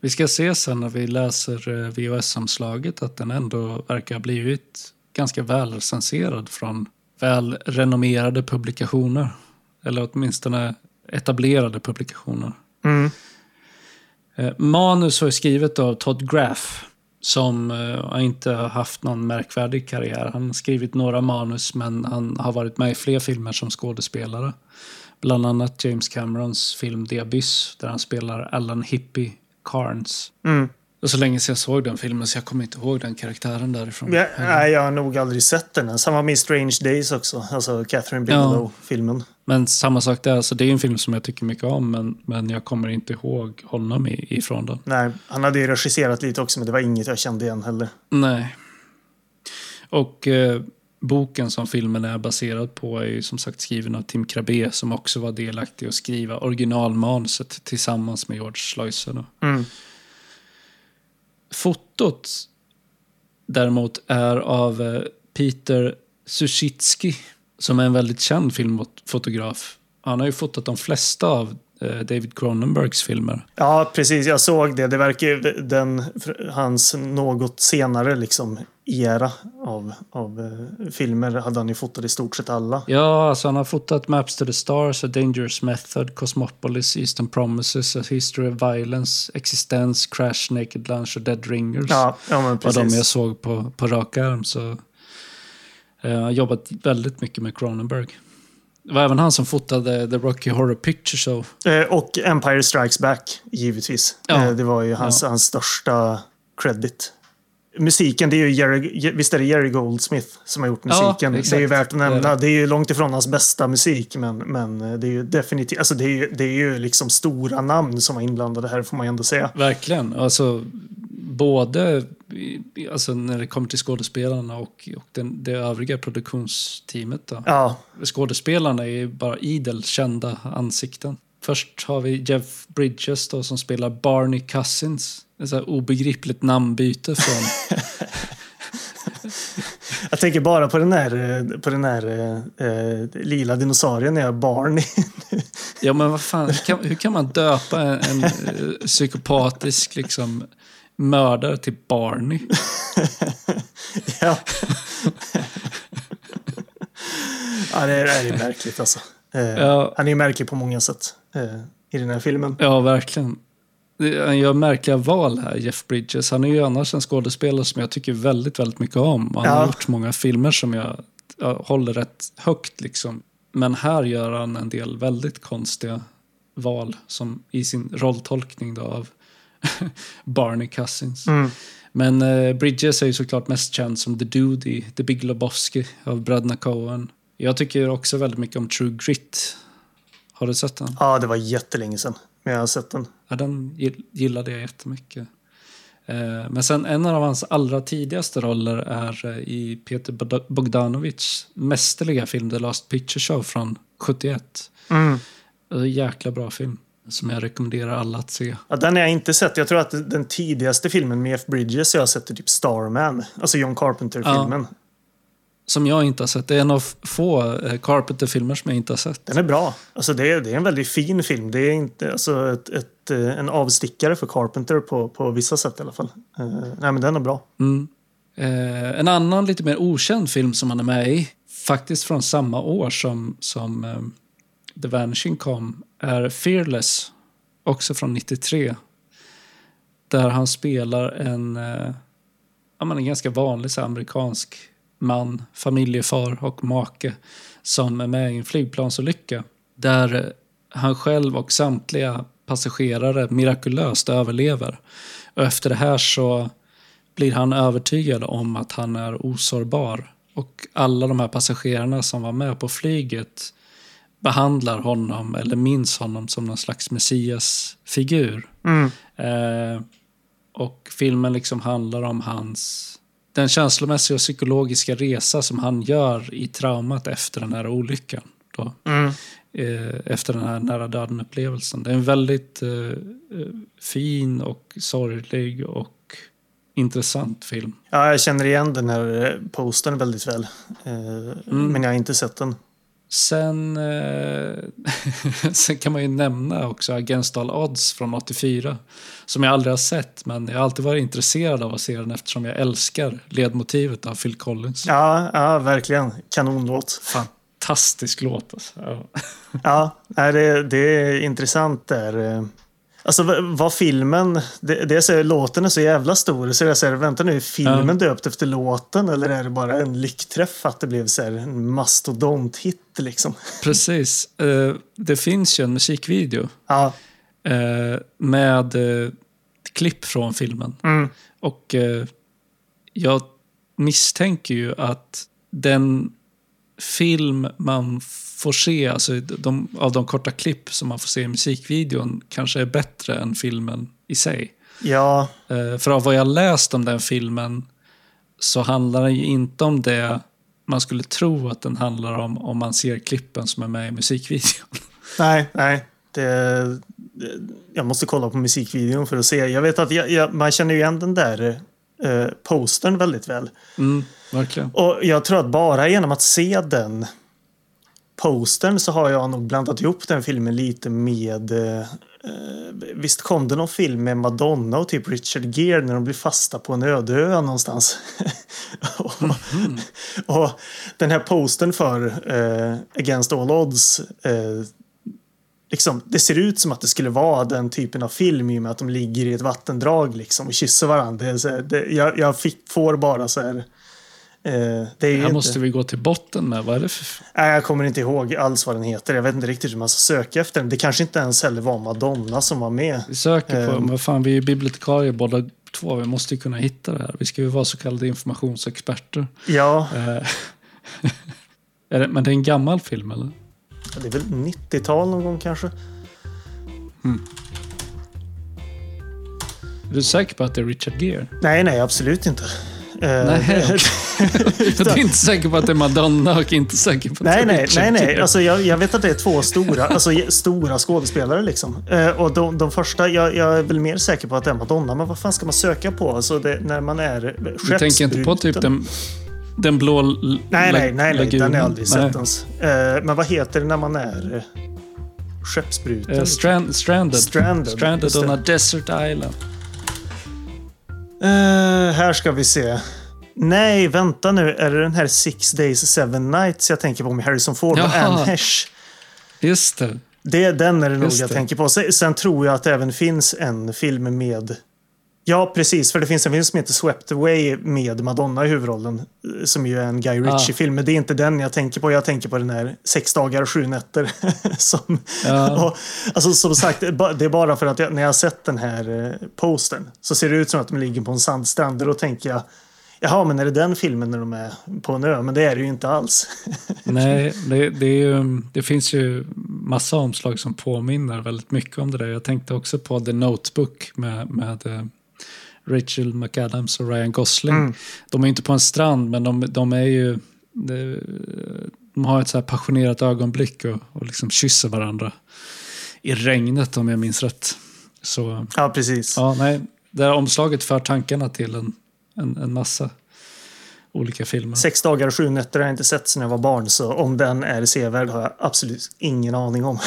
Vi ska se sen när vi läser eh, VHS-omslaget att den ändå verkar ha blivit ganska väl recenserad från väl renommerade publikationer. Eller åtminstone etablerade publikationer. Mm. Eh, Manus har skrivet av Todd Graff som eh, inte har haft någon märkvärdig karriär. Han har skrivit några manus men han har varit med i fler filmer som skådespelare. Bland annat James Camerons film The Abyss där han spelar Alan Hippie Carnes. Mm. Var så länge sedan jag såg den filmen så jag kommer inte ihåg den karaktären därifrån. Ja, nej, jag har nog aldrig sett den. Samma med Strange Days också. Alltså Catherine Bigelow-filmen. Men samma sak där, alltså det är en film som jag tycker mycket om men, men jag kommer inte ihåg honom i, ifrån den. Nej, han hade ju regisserat lite också, men det var inget jag kände igen heller. Nej. Och eh, boken som filmen är baserad på är ju som sagt skriven av Tim Krabbe som också var delaktig att skriva originalmanuset tillsammans med George Schleusser. då. Mm. Fotot däremot är av eh, Peter Sushitsky som är en väldigt känd filmfotograf. Han har ju fotat de flesta av eh, David Cronenbergs filmer. Ja, precis. Jag såg det. Det verkar ju den, hans något senare liksom era av, av eh, filmer hade han ju fotat i stort sett alla. Ja, alltså han har fotat Maps to the Stars, A Dangerous Method, Cosmopolis, Eastern Promises, A History of Violence, Existence, Crash, Naked Lunch och Dead Ringers. Ja, ja men var de jag precis. såg på, på rak arm. Så, eh, jag har jobbat väldigt mycket med Cronenberg. Det var även han som fotade The Rocky Horror Picture Show. Eh, och Empire Strikes Back, givetvis. Ja. Det var ju hans, Ja. hans största credit. Musiken, det är ju Jerry, visst är det Jerry Goldsmith som har gjort Ja, musiken. det är ju värt att nämna. det. Är ju långt ifrån hans bästa musik, men, men det är ju definitivt, alltså det är ju, det är ju liksom stora namn som var inblandade här, får man ju ändå säga. Verkligen. Alltså, både alltså, när det kommer till skådespelarna och, och den, det övriga produktionsteamet. Då. Ja, Skådespelarna är ju bara idel kända ansikten. Först har vi Jeff Bridges då, som spelar Barney Cousins. Ett så här obegripligt namnbyte från... jag tänker bara på den eh, på den där eh, eh lila dinosaurien när jag är barn. ja, men vad fan, hur kan, hur kan man döpa en, en psykopatisk liksom, mördare till Barney? ja. ja, det är, det är märkligt alltså. Eh, ja. Han är märklig på många sätt eh, i den här filmen. Ja, verkligen. Han gör märkliga val här, Jeff Bridges. Han är ju annars en skådespelare som jag tycker väldigt, väldigt mycket om. Han ja. har gjort många filmer som jag, jag håller rätt högt liksom. Men här gör han en del väldigt konstiga val som i sin rolltolkning då av Barney Cousins. Mm. Men eh, Bridges är ju såklart mest känd som The Dude i The Big Lebowski av bröderna Coen. Jag tycker också väldigt mycket om True Grit. Har du sett den? Ja, det var jättelänge sedan. Men jag har sett den. Ja, den gillade jag jättemycket. Eh, men sen en av hans allra tidigaste roller är eh, i Peter Bogdanovich mästerliga film The Last Picture Show från 71. Mm. Jäkla bra film som jag rekommenderar alla att se. Ja, den har jag inte sett. Jag tror att den tidigaste filmen med F. Bridges jag har sett är typ Starman. Alltså John Carpenter-filmen. Ja. Som jag inte har sett. Det är en av få eh, Carpenter-filmer som jag inte har sett. Den är bra. Alltså det, är, det är en väldigt fin film. Det är inte alltså ett, ett, eh, en avstickare för Carpenter på, på vissa sätt i alla fall. Uh, nej, men den är bra. Mm. Uh, en annan lite mer okänd film som han är med i, faktiskt från samma år som, som um, The Vanishing kom, är Fearless, också från 93. Där han spelar en, uh, ja, en ganska vanlig så amerikansk man, familjefar och make som är med i en flygplansolycka där han själv och samtliga passagerare mirakulöst överlever. Och efter det här så blir han övertygad om att han är osårbar. Och alla de här passagerarna som var med på flyget behandlar honom eller minns honom som någon slags messiasfigur. Mm. Eh, och filmen liksom handlar om hans den känslomässiga och psykologiska resa som han gör i traumat efter den här olyckan. Då. Mm. Eh, efter den här nära döden-upplevelsen. Det är en väldigt eh, eh, fin och sorglig och intressant film. Ja, jag känner igen den här postern väldigt väl. mm. Men jag har inte sett den. Sen, eh, sen kan man ju nämna också Against All Odds från 84. Som jag aldrig har sett, men jag har alltid varit intresserad av att se den eftersom jag älskar ledmotivet av Phil Collins. Ja, ja verkligen. Kanonlåt. Fantastisk låt alltså. Ja, ja det, det är intressant där. Alltså vad filmen, det, det är så, låten är så jävla stor så jag säger vänta nu, är filmen ja. döpt efter låten eller är det bara en lyckträff att det blev så här, en mastodonthit liksom? Precis. Uh, det finns ju en musikvideo ja. uh, med uh, klipp från filmen. Mm. Och jag misstänker ju att den film man får se, alltså de, av de korta klipp som man får se i musikvideon, kanske är bättre än filmen i sig. Ja. Uh, för av vad jag läst om den filmen så handlar den ju inte om det man skulle tro att den handlar om om man ser klippen som är med i musikvideon. Nej, nej. Det, jag måste kolla på musikvideon för att se. Jag vet att jag, jag, man känner igen den där eh, postern väldigt väl. Mm, verkligen. Och jag tror att bara genom att se den postern så har jag nog blandat ihop den filmen lite med eh, Visst kom det någon film med Madonna och typ Richard Gere när de blir fasta på en öde ö någonstans? och, mm -hmm. och, den här postern för eh, Against All Odds eh, liksom, det ser ut som att det skulle vara den typen av film i och med att de ligger i ett vattendrag liksom, och kysser varandra. Det det, jag jag fick, får bara så här det är här inte... måste vi gå till botten med. Vad är det för... Nej, jag kommer inte ihåg alls vad den heter. Jag vet inte riktigt hur man ska söka efter den. Det kanske inte ens heller var Madonna som var med. Vi söker på, eh. men fan vi är bibliotekarier båda två. Vi måste ju kunna hitta det här. Vi ska ju vara så kallade informationsexperter. Ja. Eh, är det, men det är en gammal film eller? Det är väl 90-tal någon gång kanske. Mm. Är du säker på att det är Richard Gere? Nej, nej, absolut inte. Eh, nej, jag är inte säker på att det är Madonna och inte säker på att nej, det är Nej, nej, nej. Alltså, jag, jag, vet att det är två stora, alltså, stora skådespelare. Liksom. Eh, och de, de första, jag, jag, är väl mer säker på att det är Madonna. Men vad fan ska man söka på? Alltså, det, när man är Du tänker inte på typ den... Den blå Nej, nej, nej, nej den har jag aldrig sett ens. Uh, men vad heter det när man är skeppsbruten? Uh, strand, stranded. Stranded, stranded on a desert island. Uh, här ska vi se. Nej, vänta nu. Är det den här Six Days Seven Nights jag tänker på med Harrison Ford och Anne Hesh? Just det. det. Den är det nog jag tänker på. Sen tror jag att det även finns en film med Ja, precis. För det finns en film som heter Swept Away med Madonna i huvudrollen. Eh, som ju är en Guy Ritchie-film. Men det är inte den jag tänker på. Jag tänker på den här Sex dagar och sju nätter. som, ja. och, alltså, som sagt, det är bara för att jag, när jag har sett den här eh, postern så ser det ut som att de ligger på en sandstrand. Och då tänker jag, jaha, men är det den filmen när de är på en ö? Men det är det ju inte alls. Nej, det, det, ju, det, finns ju massa omslag som påminner väldigt mycket om det där. Jag tänkte också på The Notebook med, med eh, Rachel McAdams och Ryan Gosling. Mm. De är inte på en strand men de, de är ju... De, de har ett så här passionerat ögonblick och, och liksom kysser varandra i regnet om jag minns rätt. Så, ja, precis. Ja, nej, det här omslaget för tankarna till en, en, en massa olika filmer. Sex dagar och sju nätter har jag inte sett sedan jag var barn, så om den är sevärd har jag absolut ingen aning om.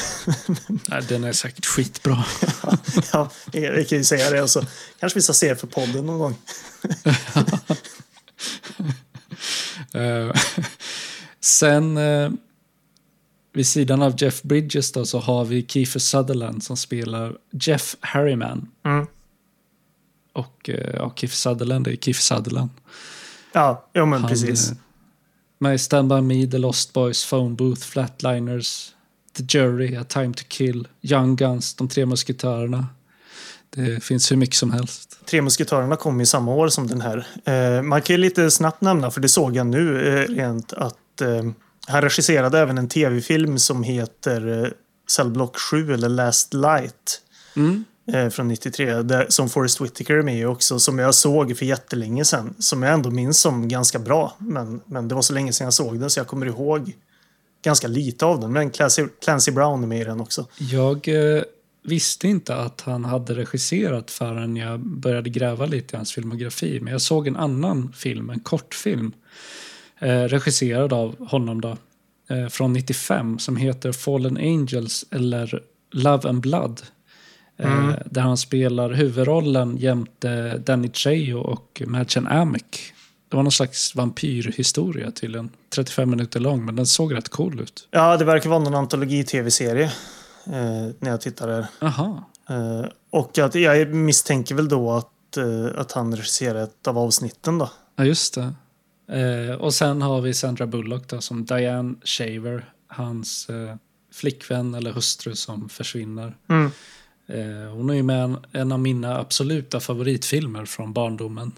Nej, den är säkert skitbra. ja, ja, vi kan ju säga det. Och så kanske vi ska se för podden någon gång. uh, sen uh, vid sidan av Jeff Bridges då, så har vi Kiefer Sutherland som spelar Jeff Harriman. Mm. Och uh, ja, Kiefer Sutherland är Kiefer Sutherland. Ja, ja men Han, precis. Eh, med Stand By Me, The Lost Boys, Phone Booth, Flatliners, The Jury, A Time To Kill, Young Guns, De Tre Musketörerna. Det finns hur mycket som helst. Tre Musketörerna kom i samma år som den här. Eh, man kan ju lite snabbt nämna, för det såg jag nu eh, rent, att eh, han regisserade även en tv-film som heter eh, Cellblock 7 eller Last Light. Mm eh, från 93 där, som Forrest Whitaker är med också som jag såg för jättelänge sedan. Som jag ändå minns som ganska bra. Men, men det var så länge sedan jag såg den så jag kommer ihåg ganska lite av den. Men Clancy, Clancy Brown är med i den också. Jag eh, visste inte att han hade regisserat förrän jag började gräva lite i hans filmografi. Men jag såg en annan film, en kortfilm. Eh, regisserad av honom då. Eh, från 95 som heter Fallen Angels eller Love and Blood. Mm. Eh, där han spelar huvudrollen jämte Danny Trejo och Madchen Amick. Det var någon slags vampyrhistoria till en 35 minuter lång, men den såg rätt cool ut. Ja, det verkar vara någon antologi-tv-serie eh, när jag tittar där. Aha. Eh, och att jag misstänker väl då att, eh, att han regisserar ett av avsnitten då. Ja, just det. Eh, och sen har vi Sandra Bullock då, som Diane Shaver, hans eh, flickvän eller hustru som försvinner. Mm. Eh, hon är ju med en, en av mina absoluta favoritfilmer från barndomen.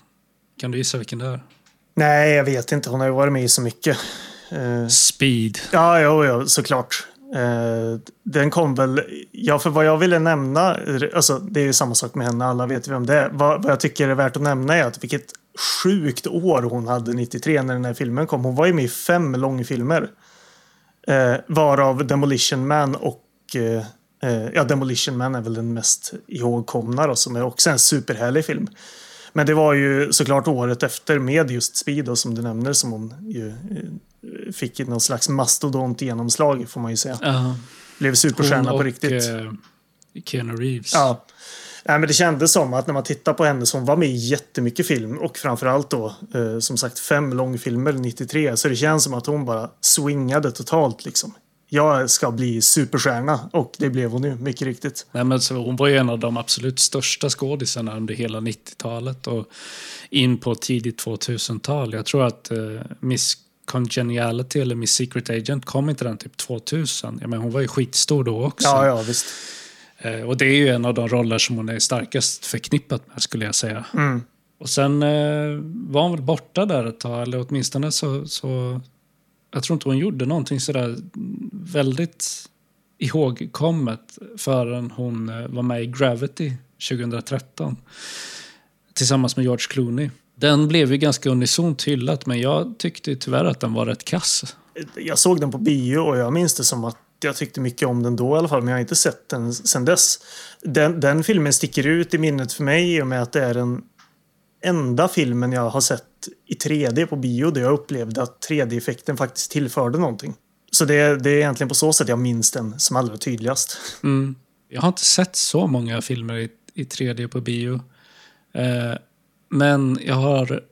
Kan du gissa vilken det är? Nej, jag vet inte. Hon har ju varit med i så mycket. Uh, Speed. Ja, ja, ja såklart. Uh, den kom väl... Ja, för vad jag ville nämna, alltså det är ju samma sak med henne, alla vet vem det är. Vad, vad jag tycker är värt att nämna är att vilket sjukt år hon hade 93 när den här filmen kom. Hon var ju med i fem långfilmer. Varav Demolition Man och Eh, ja, Demolition Man är väl den mest ihågkomna då, som är också en superhärlig film. Men det var ju såklart året efter med just Speed då, som du nämner som hon ju eh, fick någon slags mastodont genomslag får man ju säga. Uh, Blev superstjärna på riktigt. Uh, Keanu Reeves. Ja. Nej, men det kändes som att när man tittar på henne som var med i jättemycket film och framförallt då eh, som sagt fem långfilmer 93 så det känns som att hon bara swingade totalt liksom jag ska bli superstjärna och det blev hon ju mycket riktigt. Nej, men så hon var ju en av de absolut största skådisarna under hela 90-talet och in på tidigt 2000-tal. Jag tror att uh, Miss Congeniality eller Miss Secret Agent kom inte den typ 2000. Ja, men hon var ju skitstor då också. Ja, ja, visst. Uh, och det är ju en av de roller som hon är starkast förknippat med skulle jag säga. Mm. Och sen uh, var hon väl borta där ett tag, eller åtminstone så, så jag tror inte hon gjorde någonting sådär väldigt ihågkommet förrän hon eh, var med i Gravity 2013 tillsammans med George Clooney. Den blev ju ganska unisont hyllat men jag tyckte tyvärr att den var rätt kass. Jag såg den på bio och jag minns det som att jag tyckte mycket om den då i alla fall men jag har inte sett den sen dess. Den, den filmen sticker ut i minnet för mig i och med att det är en enda filmen jag har sett i 3D på bio där jag upplevde att 3D-effekten faktiskt tillförde någonting. Så det, det är egentligen på så sätt jag minns den som allra tydligast. Mm. Jag har inte sett så många filmer i, i 3D på bio. Eh, men jag har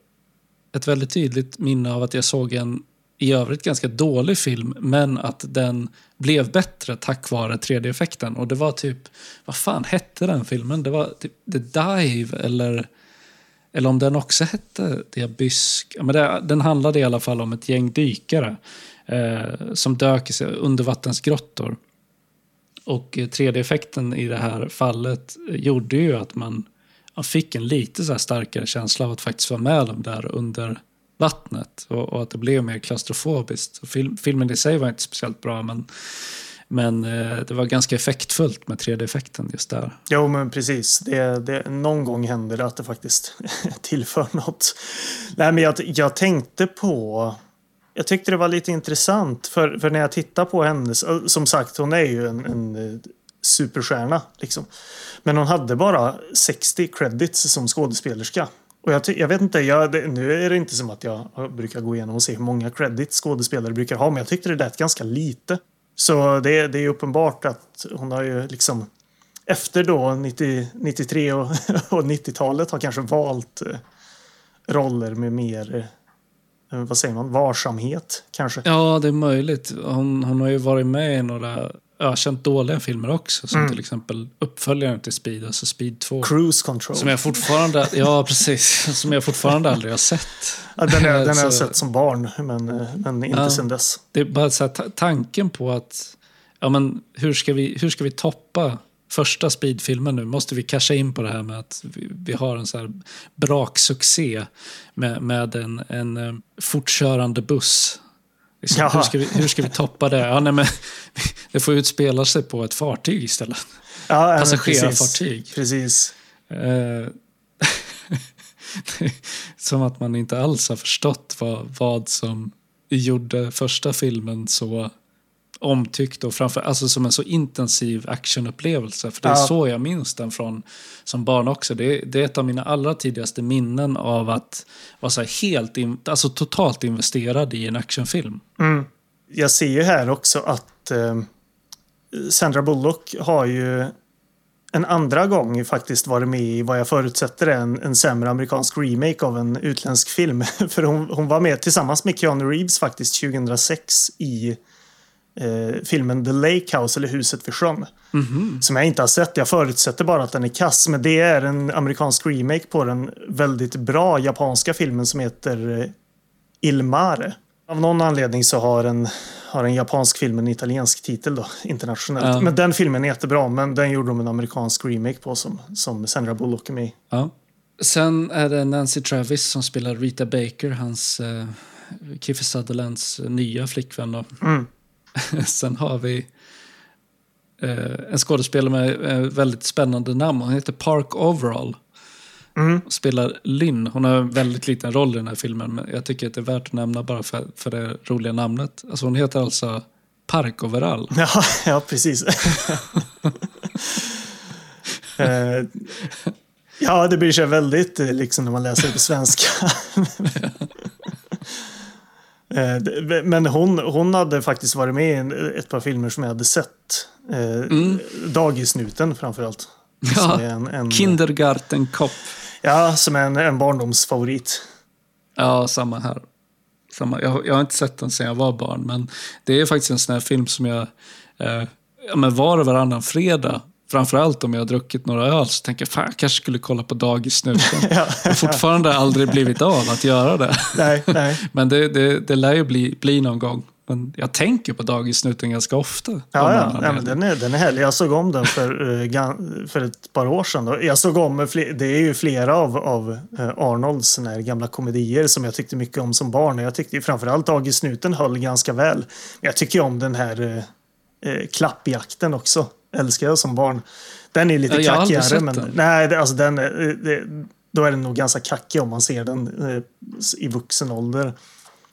ett väldigt tydligt minne av att jag såg en i övrigt ganska dålig film, men att den blev bättre tack vare 3D-effekten. Och det var typ, vad fan hette den filmen? Det var typ The Dive eller, eller om den också hette Diabysk. Men det, den handlade i alla fall om ett gäng dykare eh, som dök i undervattensgrottor. Och eh, 3D-effekten i det här fallet eh, gjorde ju att man, man fick en lite så starkare känsla av att faktiskt vara med dem där under vattnet och, och, att det blev mer klaustrofobiskt. Film, filmen i sig var inte speciellt bra men, men eh, det var ganska effektfullt med 3D-effekten just där. Jo men precis. Det, det, någon gång händer det att det faktiskt tillför något. Nej men jag, jag tänkte på jag tyckte det var lite intressant för, för när jag tittar på henne, som sagt hon är ju en, en eh, superstjärna liksom. Men hon hade bara 60 credits som skådespelerska. Och jag, jag vet inte, jag, det, nu är det inte som att jag brukar gå igenom och se hur många credits skådespelare brukar ha, men jag tyckte det lät ganska lite. Så det, det är uppenbart att hon har ju liksom efter då 90, 93 och, och 90-talet har kanske valt eh, roller med mer eh, vad säger man, varsamhet kanske. Ja, det är möjligt. Hon, hon har ju varit med i några ökänt dåliga filmer också. Som mm. till exempel uppföljaren till Speed, alltså Speed 2. Cruise Control. Som jag fortfarande, ja precis, som jag fortfarande aldrig har sett. Ja, den, är, den har jag sett som barn, men, men inte ja, sen dess. Det är bara så här, tanken på att, ja men hur ska vi, hur ska vi toppa första Speed-filmen nu? Måste vi casha in på det här med att vi, vi har en så här braksuccé med, med en, en eh, fortkörande buss Liksom, hur, ska vi, hur ska vi toppa det? Ja, nej, men, det får utspela sig på ett fartyg istället. Ja, Passagerarfartyg. Precis. Eh, som att man inte alls har förstått vad, vad som gjorde första filmen så omtyckt och framför alltså som en så intensiv actionupplevelse. För det är ja. så jag minns den från som barn också. Det är, det är ett av mina allra tidigaste minnen av att vara så helt, in, alltså totalt investerad i en actionfilm. Mm. Jag ser ju här också att eh, Sandra Bullock har ju en andra gång faktiskt varit med i vad jag förutsätter är en, en sämre amerikansk remake av en utländsk film. För hon, hon var med tillsammans med Keanu Reeves faktiskt 2006 i eh, filmen The Lake House eller Huset vid sjön. Mm -hmm. Som jag inte har sett. Jag förutsätter bara att den är kass. Men det är en amerikansk remake på den väldigt bra japanska filmen som heter eh, Il Mare. Av någon anledning så har en, har en japansk film en italiensk titel då, internationellt. Ja. Men den filmen är jättebra, men den gjorde de en amerikansk remake på som, som Sandra Bullock är med ja. Sen är det Nancy Travis som spelar Rita Baker, hans eh, Kiefer Sutherlands nya flickvän. Då. Mm. Sen har vi eh, en skådespelare med eh, väldigt spännande namn. Hon heter Park Overall. Mm. Spelar Lynn. Hon har en väldigt liten roll i den här filmen. Men jag tycker att det är värt att nämna bara för, för det roliga namnet. Alltså hon heter alltså Park Overall. Ja, ja precis. eh, ja, det bryr sig väldigt eh, liksom när man läser det på svenska. Eh, men hon, hon hade faktiskt varit med i ett par filmer som jag hade sett. Eh, mm. Dagisnuten framförallt. Ja, en, en, Kindergarten Cop. Ja, som är en, en barndomsfavorit. Ja, samma här. Samma. Jag, jag har inte sett den sedan jag var barn, men det är faktiskt en sån här film som jag eh, men var och varannan fredag Framförallt om jag har druckit några öl så tänker jag fan jag kanske skulle kolla på Dagissnuten. ja. Jag har fortfarande aldrig blivit av att göra det. Nej, nej. Men det, det, det lär ju bli, bli någon gång. Men jag tänker på Dagissnuten ganska ofta. Ja, ja. ja men den, är, den är härlig. Jag såg om den för, eh, för ett par år sedan. Jag såg om, det är ju flera av, av eh, Arnolds gamla komedier som jag tyckte mycket om som barn. Jag tyckte framförallt Dagissnuten höll ganska väl. Jag tycker om den här eh, klappjakten också älskade jag som barn. Den är lite kackigare. Men, nej, alltså den, det, då är den nog ganska kackig om man ser den eh, i vuxen ålder.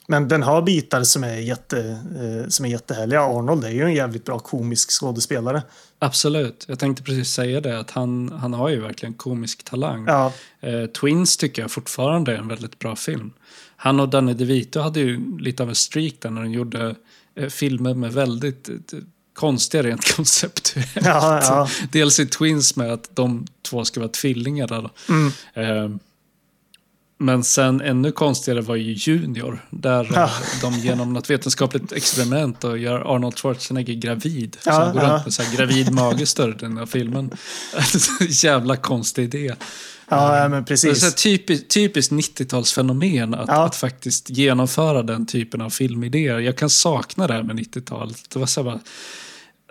Men den har bitar som är, jätte, eh, som är jättehärliga. Arnold är ju en jävligt bra komisk skådespelare. Absolut. Jag tänkte precis säga det, att han, han har ju verkligen komisk talang. Ja, Eh, Twins tycker jag fortfarande är en väldigt bra film. Han och Danny DeVito hade ju lite av en streak där när de gjorde eh, filmer med väldigt eh, konstiga rent konceptuellt. Ja, ja. Dels i Twins med att de två ska vara tvillingar. Mm. Eh, men sen ännu konstigare var ju Junior. Där Ja. eh, de genom något vetenskapligt experiment och gör Arnold Schwarzenegger gravid. Ja, så han går ja. runt med så gravid mage större än den här filmen. Jävla konstig idé. Ja, men Det är precis. så här typiskt, typiskt 90-talsfenomen att, Ja. att faktiskt genomföra den typen av filmidéer. Jag kan sakna det här med 90-talet. Det var så här bara,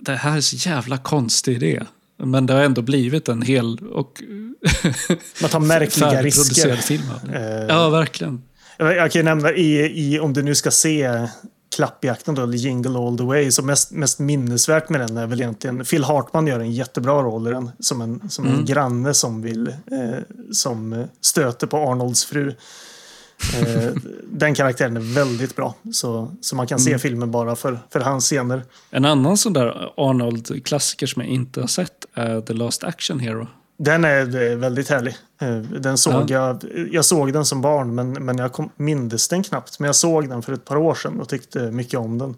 det här är så jävla konstig idé. Men det har ändå blivit en hel och Man tar märkliga risker. film. det. Eh, Ja, verkligen. Jag kan nämna i, i, om du nu ska se klappjakten då, eller Jingle All The Way, så mest, mest minnesvärt med den är väl egentligen Phil Hartman gör en jättebra roll i den. Som en, som en granne som vill, eh, som stöter på Arnolds fru. Eh, den karaktären är väldigt bra. Så, så man kan se filmen bara för, för hans scener. En annan sån där Arnold-klassiker som jag inte har sett är The Last Action Hero. Den är eh, väldigt härlig. Eh, Den såg jag, jag såg den som barn men, men jag kom, mindes den knappt. Men jag såg den för ett par år sedan och tyckte mycket om den.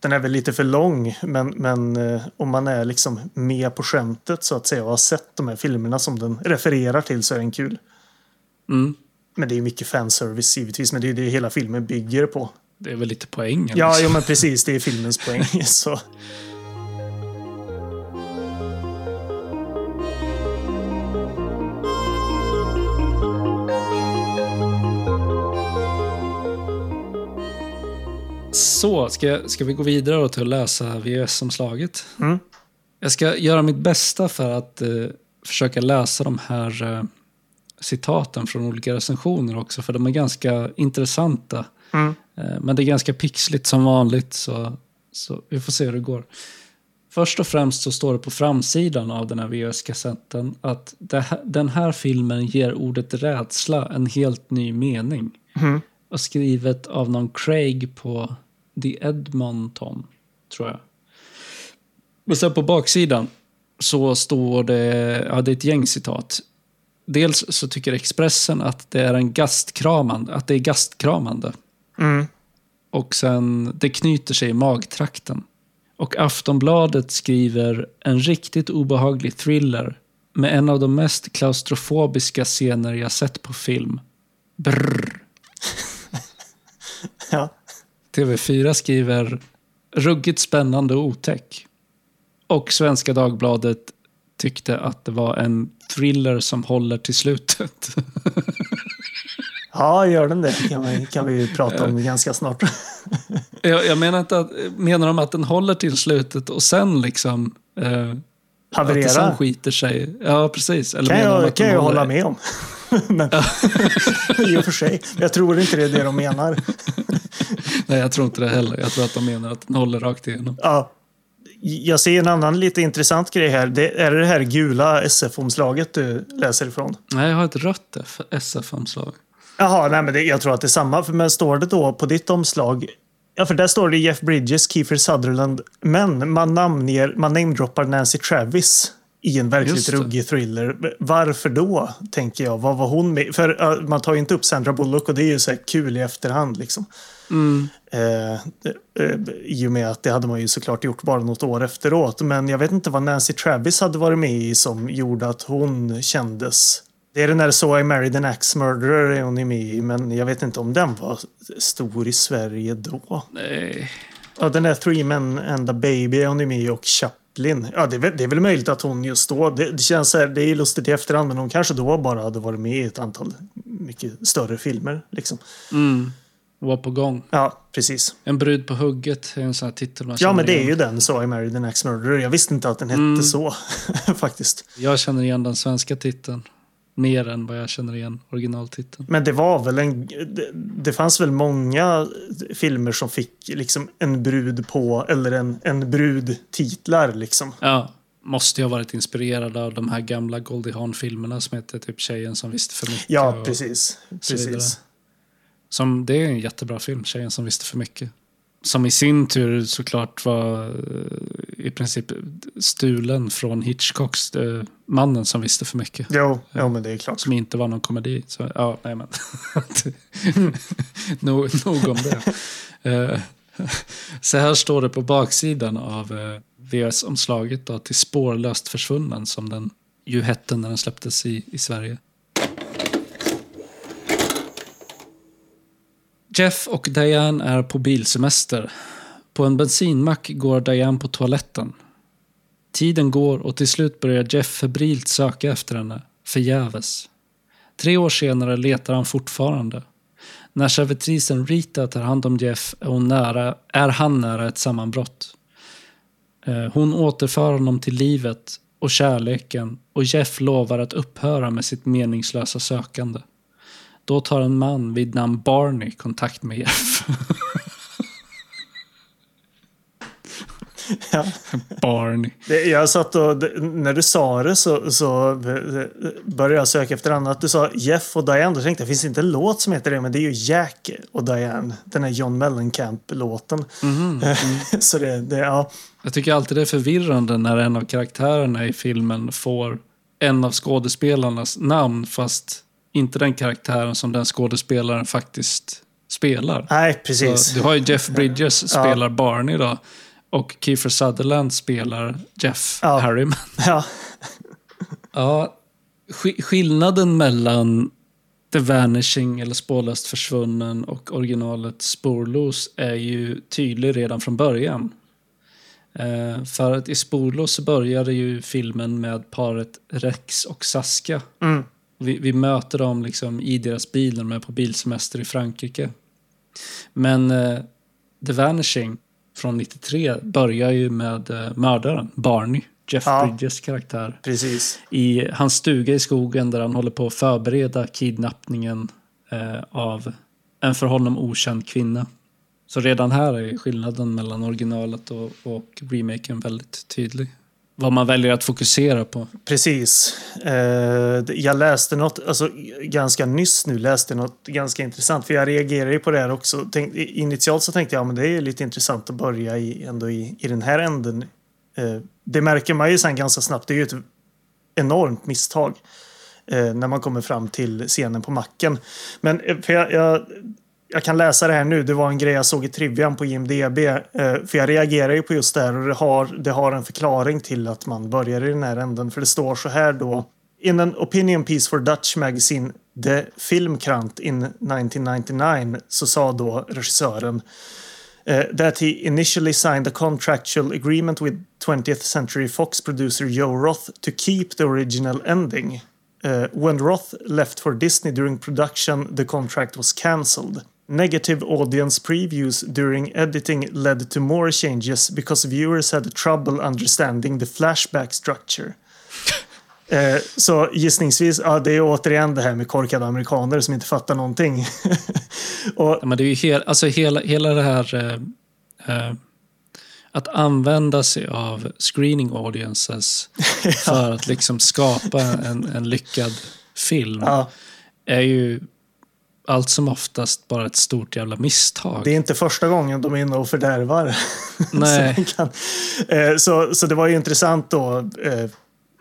Den är väl lite för lång men, men eh, om man är liksom med på skämtet så att säga och har sett de här filmerna som den refererar till så är den kul. Mm. Men det är mycket fanservice givetvis men det är det hela filmen bygger på. Det är väl lite poängen. Ja, liksom. jo, men precis. Det är filmens poäng. Så. Så, ska, ska vi gå vidare då till att läsa VHS-omslaget? Mm. Jag ska göra mitt bästa för att eh, försöka läsa de här eh, citaten från olika recensioner också, för de är ganska intressanta. Mm. Eh, men det är ganska pixligt som vanligt, så, så vi får se hur det går. Först och främst så står det på framsidan av den här VHS-kassetten att här, den här filmen ger ordet rädsla en helt ny mening. Mm. Och skrivet av någon Craig på The Edmonton, tror jag. Och sen på baksidan så står det, ja det är ett gäng citat. Dels så tycker Expressen att det är en gastkramande, att det är gastkramande. Mm. Och sen, det knyter sig i magtrakten. Och Aftonbladet skriver en riktigt obehaglig thriller med en av de mest klaustrofobiska scener jag sett på film. Brrr. Ja. TV4 skriver ruggigt spännande och otäck. Och Svenska Dagbladet tyckte att det var en thriller som håller till slutet. ja, gör den det kan vi, kan vi ju prata om ganska snart. jag, jag menar inte att, menar de att den håller till slutet och sen liksom eh, att det sen Haverera. skiter sig? Ja, precis. Eller kan jag, kan jag hålla med om. Men, I och för sig. Jag tror inte det är det de menar. Nej, jag tror inte det heller. Jag tror att de menar att den håller rakt igenom. Ja. Jag ser en annan lite intressant grej här. Det är det här gula SF-omslaget du läser ifrån? Nej, jag har ett rött SF-omslag. Jaha, nej men det, jag tror att det är samma. Men står det då på ditt omslag Ja, för där står det Jeff Bridges, Kiefer Sutherland. Men man namnger, man namedroppar Nancy Travis i en verkligt ruggig thriller. Varför då, tänker jag? Vad var hon med? För uh, man tar ju inte upp Sandra Bullock och det är ju så kul i efterhand liksom. Mm. Eh, eh, I och med att det hade man ju såklart gjort bara något år efteråt. Men jag vet inte vad Nancy Travis hade varit med i som gjorde att hon kändes... Det är den där So I Married an Axe Murderer är hon med i, men jag vet inte om den var stor i Sverige då. Nej. Ja, den där Three Men and a Baby är hon med i och Chaplin. Ja, det är, väl, det är väl möjligt att hon just då, det, det känns så här, det är lustigt i efterhand, men hon kanske då bara hade varit med i ett antal mycket större filmer. Liksom. Mm. Var på gång. Ja, precis. En brud på hugget är en sån här titel man Ja, men det är igen. ju den, So I Married an Axe Murderer. Jag visste inte att den hette Mm. så, faktiskt. Jag känner igen den svenska titeln. Mer än vad jag känner igen originaltiteln. Men det var väl en... Det, det fanns väl många filmer som fick liksom en brud på, eller en, en brud titlar liksom. Ja, måste ju ha varit inspirerad av de här gamla Goldie Hawn-filmerna som heter typ Tjejen som visste för mycket. Ja, precis. precis. Som, det är en jättebra film, Tjejen som visste för mycket. Som i sin tur såklart var eh, i princip stulen från Hitchcocks uh, Mannen som visste för mycket. Jo, jo men det är klart. Som inte var någon komedi. Så, ja, nej men. nog, nog om det. Uh, så här står det på baksidan av VS-omslaget till Spårlöst försvunnen som den ju hette när den släpptes i, i Sverige. Jeff och Diane är på bilsemester. På en bensinmack går Diane på toaletten. Tiden går och till slut börjar Jeff febrilt söka efter henne, förgäves. Tre år senare letar han fortfarande. När servitrisen Rita tar hand om Jeff är, hon nära, är han nära ett sammanbrott. Eh, hon återför honom till livet och kärleken och Jeff lovar att upphöra med sitt meningslösa sökande. Då tar en man vid namn Barney kontakt med Jeff. Ja. Barney. Jag satt och, när du sa det så, så började jag söka efter annat. Du sa Jeff och Diane. Då tänkte jag, finns det inte en låt som heter det? Men det är ju Jack och Diane. Den här John Mellencamp-låten. Mm, mm. så det, det, ja. Jag tycker alltid det är förvirrande när en av karaktärerna i filmen får en av skådespelarnas namn fast inte den karaktären som den skådespelaren faktiskt spelar. Nej, precis. Så du har ju Jeff Bridges spelar ja. Barney då. Och Kiefer Sutherland spelar Jeff ja. Harriman. Ja. ja, skillnaden mellan The Vanishing eller Spårlöst försvunnen och originalet Spårlos är ju tydlig redan från början. Eh, för att i Spårlos började ju filmen med paret Rex och Saska. Mm. Vi, vi, möter dem liksom i deras bil när de är på bilsemester i Frankrike. Men eh, The Vanishing från 93 börjar ju med eh, mördaren, Barney. Jeff ja, Bridges karaktär. Precis. I hans stuga i skogen där han håller på att förbereda kidnappningen eh, av en för honom okänd kvinna. Så redan här är skillnaden mellan originalet och, och remaken väldigt tydlig vad man väljer att fokusera på. Precis. Eh, jag läste något, alltså ganska nyss nu läste något ganska intressant. För jag reagerade ju på det här också. Tänk, initialt så tänkte jag, ja, men det är lite intressant att börja i, ändå i, i den här änden. Eh, det märker man ju sen ganska snabbt. Det är ju ett enormt misstag. Eh, när man kommer fram till scenen på macken. Men eh, för jag, jag jag kan läsa det här nu. Det var en grej jag såg i trivian på IMDB. Eh, för jag reagerar ju på just det här och det har, det har en förklaring till att man börjar i den här änden. För det står så här då. In an opinion piece for Dutch magazine The Filmkrant in 1999 så sa då regissören uh, that he initially signed a contractual agreement with 20th Century Fox producer Joe Roth to keep the original ending. Uh, when Roth left for Disney during production, the contract was cancelled. Negative audience previews during editing led to more changes because viewers had trouble understanding the flashback structure. Eh, så gissningsvis, ja det är återigen det här med korkade amerikaner som inte fattar någonting. och, Men det är ju hel, alltså hela, hela det här eh, eh, att använda sig av screening audiences ja. för att liksom skapa en, en lyckad film ja. är ju allt som oftast bara ett stort jävla misstag. Det är inte första gången de är inne och fördärvar. Nej. så, kan, eh, så, så, det var ju intressant då. Eh,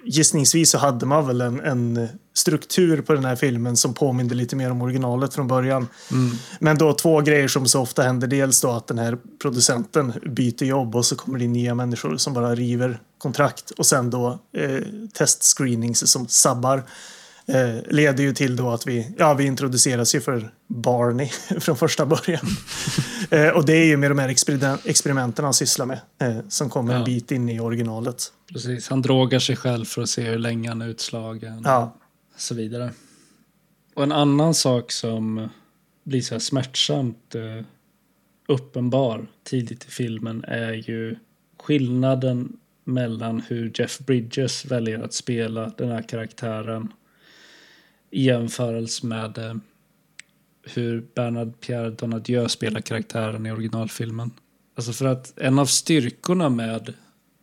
gissningsvis så hade man väl en, en, struktur på den här filmen som påminde lite mer om originalet från början. Mm. Men då två grejer som så ofta händer. Dels då att den här producenten byter jobb och så kommer det in nya människor som bara river kontrakt och sen då eh, testscreenings som sabbar eh, leder ju till då att vi, ja, vi introduceras ju för Barney från första början. eh, och det är ju med de här experimenten han sysslar med eh, som kommer ja. en bit in i originalet. Precis, han drogar sig själv för att se hur länge han är utslagen ja. och så vidare. Och en annan sak som blir så här smärtsamt eh, uppenbar tidigt i filmen är ju skillnaden mellan hur Jeff Bridges väljer att spela den här karaktären i jämförelse med eh, hur Bernard Pierre Donadieu spelar karaktären i originalfilmen. Alltså för att en av styrkorna med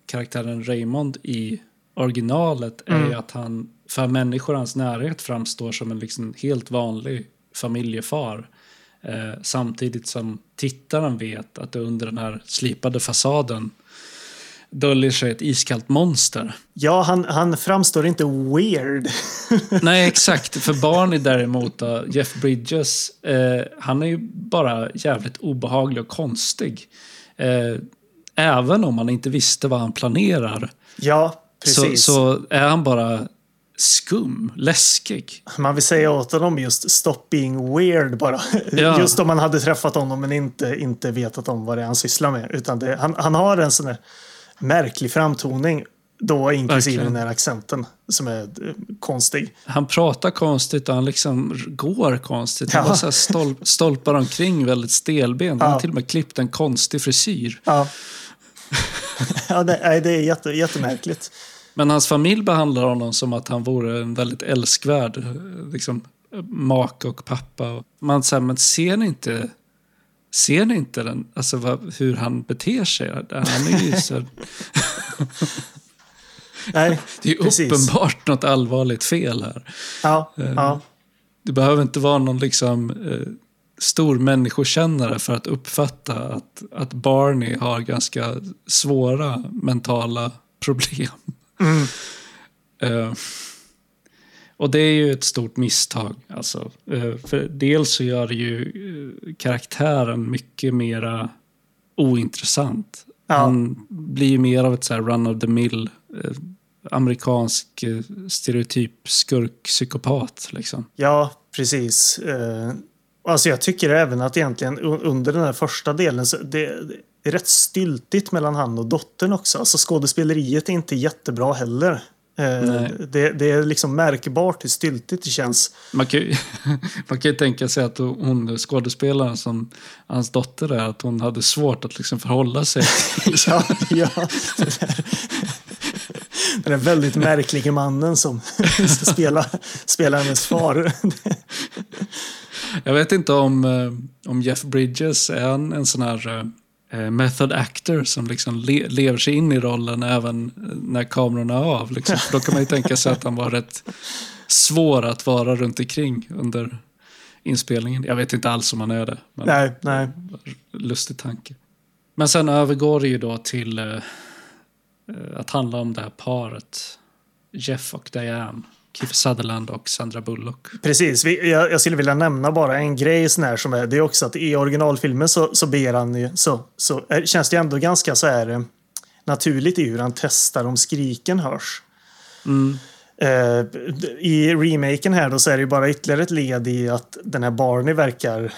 karaktären Raymond i originalet är mm. att han för människor i hans närhet framstår som en liksom helt vanlig familjefar. Eh, samtidigt som tittaren vet att det under den här slipade fasaden döljer sig ett iskallt monster. Ja, han, han framstår inte weird. Nej, exakt. För Barney däremot, då, Jeff Bridges, eh, han är ju bara jävligt obehaglig och konstig. Eh, även om man inte visste vad han planerar ja, så, precis. så är han bara skum, läskig. Man vill säga åt honom just stop being weird bara. Ja. Just om man hade träffat honom men inte, inte vetat om vad det är han sysslar med. Utan det, han, han har en sån där märklig framtoning. Då inklusive Verkligen. den här accenten som är eh, konstig. Han pratar konstigt och han liksom går konstigt. Han Ja. bara så här stol, stolpar omkring väldigt stelbent. Han har till och med klippt en konstig frisyr. Ja, ja det, nej, det är jätte, jättemärkligt. Men hans familj behandlar honom som att han vore en väldigt älskvärd eh, liksom, make och pappa. Man säger, men ser ni inte, ser ni inte den, alltså, vad, hur han beter sig? Han är ju så, Nej, det är ju Precis. uppenbart något allvarligt fel här. ja, Eh. ja. Du behöver inte vara någon liksom, eh, stor människokännare för att uppfatta att, att Barney har ganska svåra mentala problem. Mm. Och det är ju ett stort misstag. Alltså. Eh, för dels så gör det ju eh, karaktären mycket mera ointressant. Ja. Han blir ju mer av ett så run of the mill eh, amerikansk stereotyp skurk-psykopat. Liksom. Ja, precis. Alltså jag tycker även att egentligen under den här första delen så det, det är rätt styltigt mellan han och dottern också. Alltså skådespeleriet är inte jättebra heller. Eh, det, det är liksom märkbart hur styltigt det känns. Man kan, ju, man kan ju tänka sig att hon, skådespelaren som hans dotter är, att hon hade svårt att liksom förhålla sig. ja, ja. Den där väldigt märkliga mannen som ska spela, spela hennes far. Jag vet inte om, eh, om Jeff Bridges är en, en sån här eh, method actor som liksom le, lever sig in i rollen även när kamerorna är av. Liksom. Då kan man ju tänka sig att han var rätt svår att vara runt omkring under inspelningen. Jag vet inte alls om han är det. Men nej, nej. lustig tanke. Men sen övergår det ju då till eh, eh, att handla om det här paret. Jeff och Diane. Kiefer Sutherland och Sandra Bullock. Precis, vi, jag, jag skulle vilja nämna bara en grej sån här som är, det är också att i originalfilmen så, så ber han ju, så, så är, känns det ändå ganska så här eh, naturligt i hur han testar om skriken hörs. Mm. Eh, I remaken här då så är det ju bara ytterligare ett led i att den här Barney verkar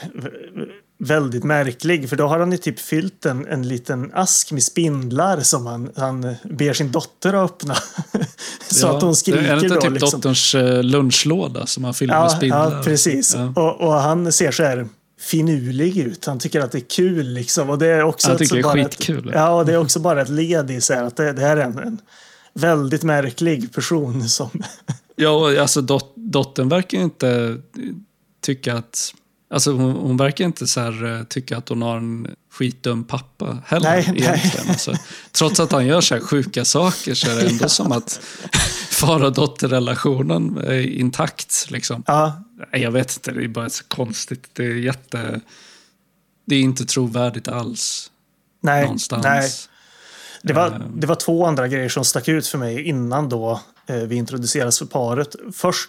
väldigt märklig. För då har han ju typ fyllt en, en liten ask med spindlar som han, han ber sin dotter att öppna. så Ja, att hon skriker Är det inte då. typ liksom. dotterns eh, lunchlåda som han fyller med Ja, spindlar? ja precis. Ja. Och, och han ser så här finurlig ut. Han tycker att det är kul liksom. Och det är också Han tycker det är skitkul. Ett, ja, och det är också bara ett led i så här att det, det här är en, en väldigt märklig person som... Ja, och alltså dot, dottern verkar inte tycka att... Alltså hon, hon verkar inte så här, eh, tycka att hon har en skitdum pappa heller. Nej, nej. egentligen. Alltså, trots att han gör så här sjuka saker så är det ändå som att far och dotterrelationen är intakt. Liksom. Ja, Nej, Jag vet inte, det är bara så konstigt. Det är jätte... Det är inte trovärdigt alls. nej, någonstans. nej. Det var, Ehm. det var två andra grejer som stack ut för mig innan då eh, vi introduceras för paret. Först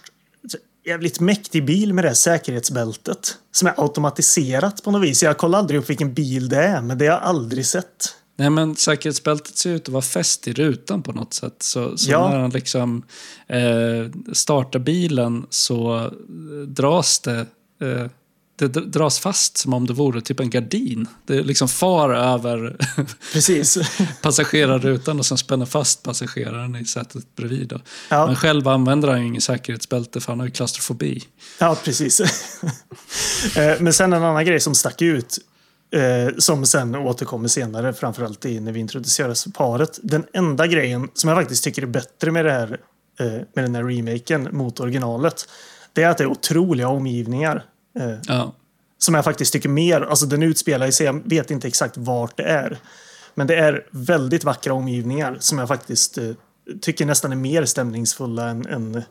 jävligt mäktig bil med det säkerhetsbältet som är automatiserat på något vis. Jag kollar aldrig upp vilken bil det är, men det har jag aldrig sett. Nej, men säkerhetsbältet ser ut att vara fäst i rutan på något sätt. Så, så Ja. när han liksom eh, startar bilen så dras det, eh, det dras fast som om det vore typ en gardin. Det liksom far över Precis. passagerarrutan och sen spänner fast passageraren i sätet bredvid. Då. Ja. Men själv använder han ju ingen säkerhetsbälte för han har ju klaustrofobi. Ja, precis. Eh, Men sen en annan grej som stack ut, eh, som sen återkommer senare, framförallt i när vi introduceras paret. Den enda grejen som jag faktiskt tycker är bättre med, det här, eh, med den här remaken mot originalet, det är att det är otroliga omgivningar. Eh, Ja. som jag faktiskt tycker mer, alltså den utspelar sig, jag vet inte exakt vart det är. Men det är väldigt vackra omgivningar som jag faktiskt eh, tycker nästan är mer stämningsfulla än, än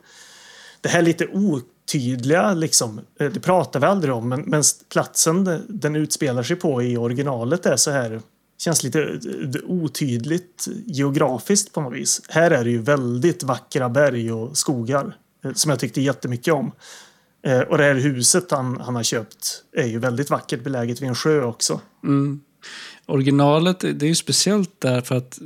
det här lite otydliga liksom. Eh, det pratar vi aldrig om, men, men platsen den utspelar sig på i originalet är så här känns lite otydligt geografiskt på något vis. Här är det ju väldigt vackra berg och skogar som jag tyckte jättemycket om. Och det här huset han, han har köpt är ju väldigt vackert beläget vid en sjö också. Mm originalet, det är ju speciellt därför att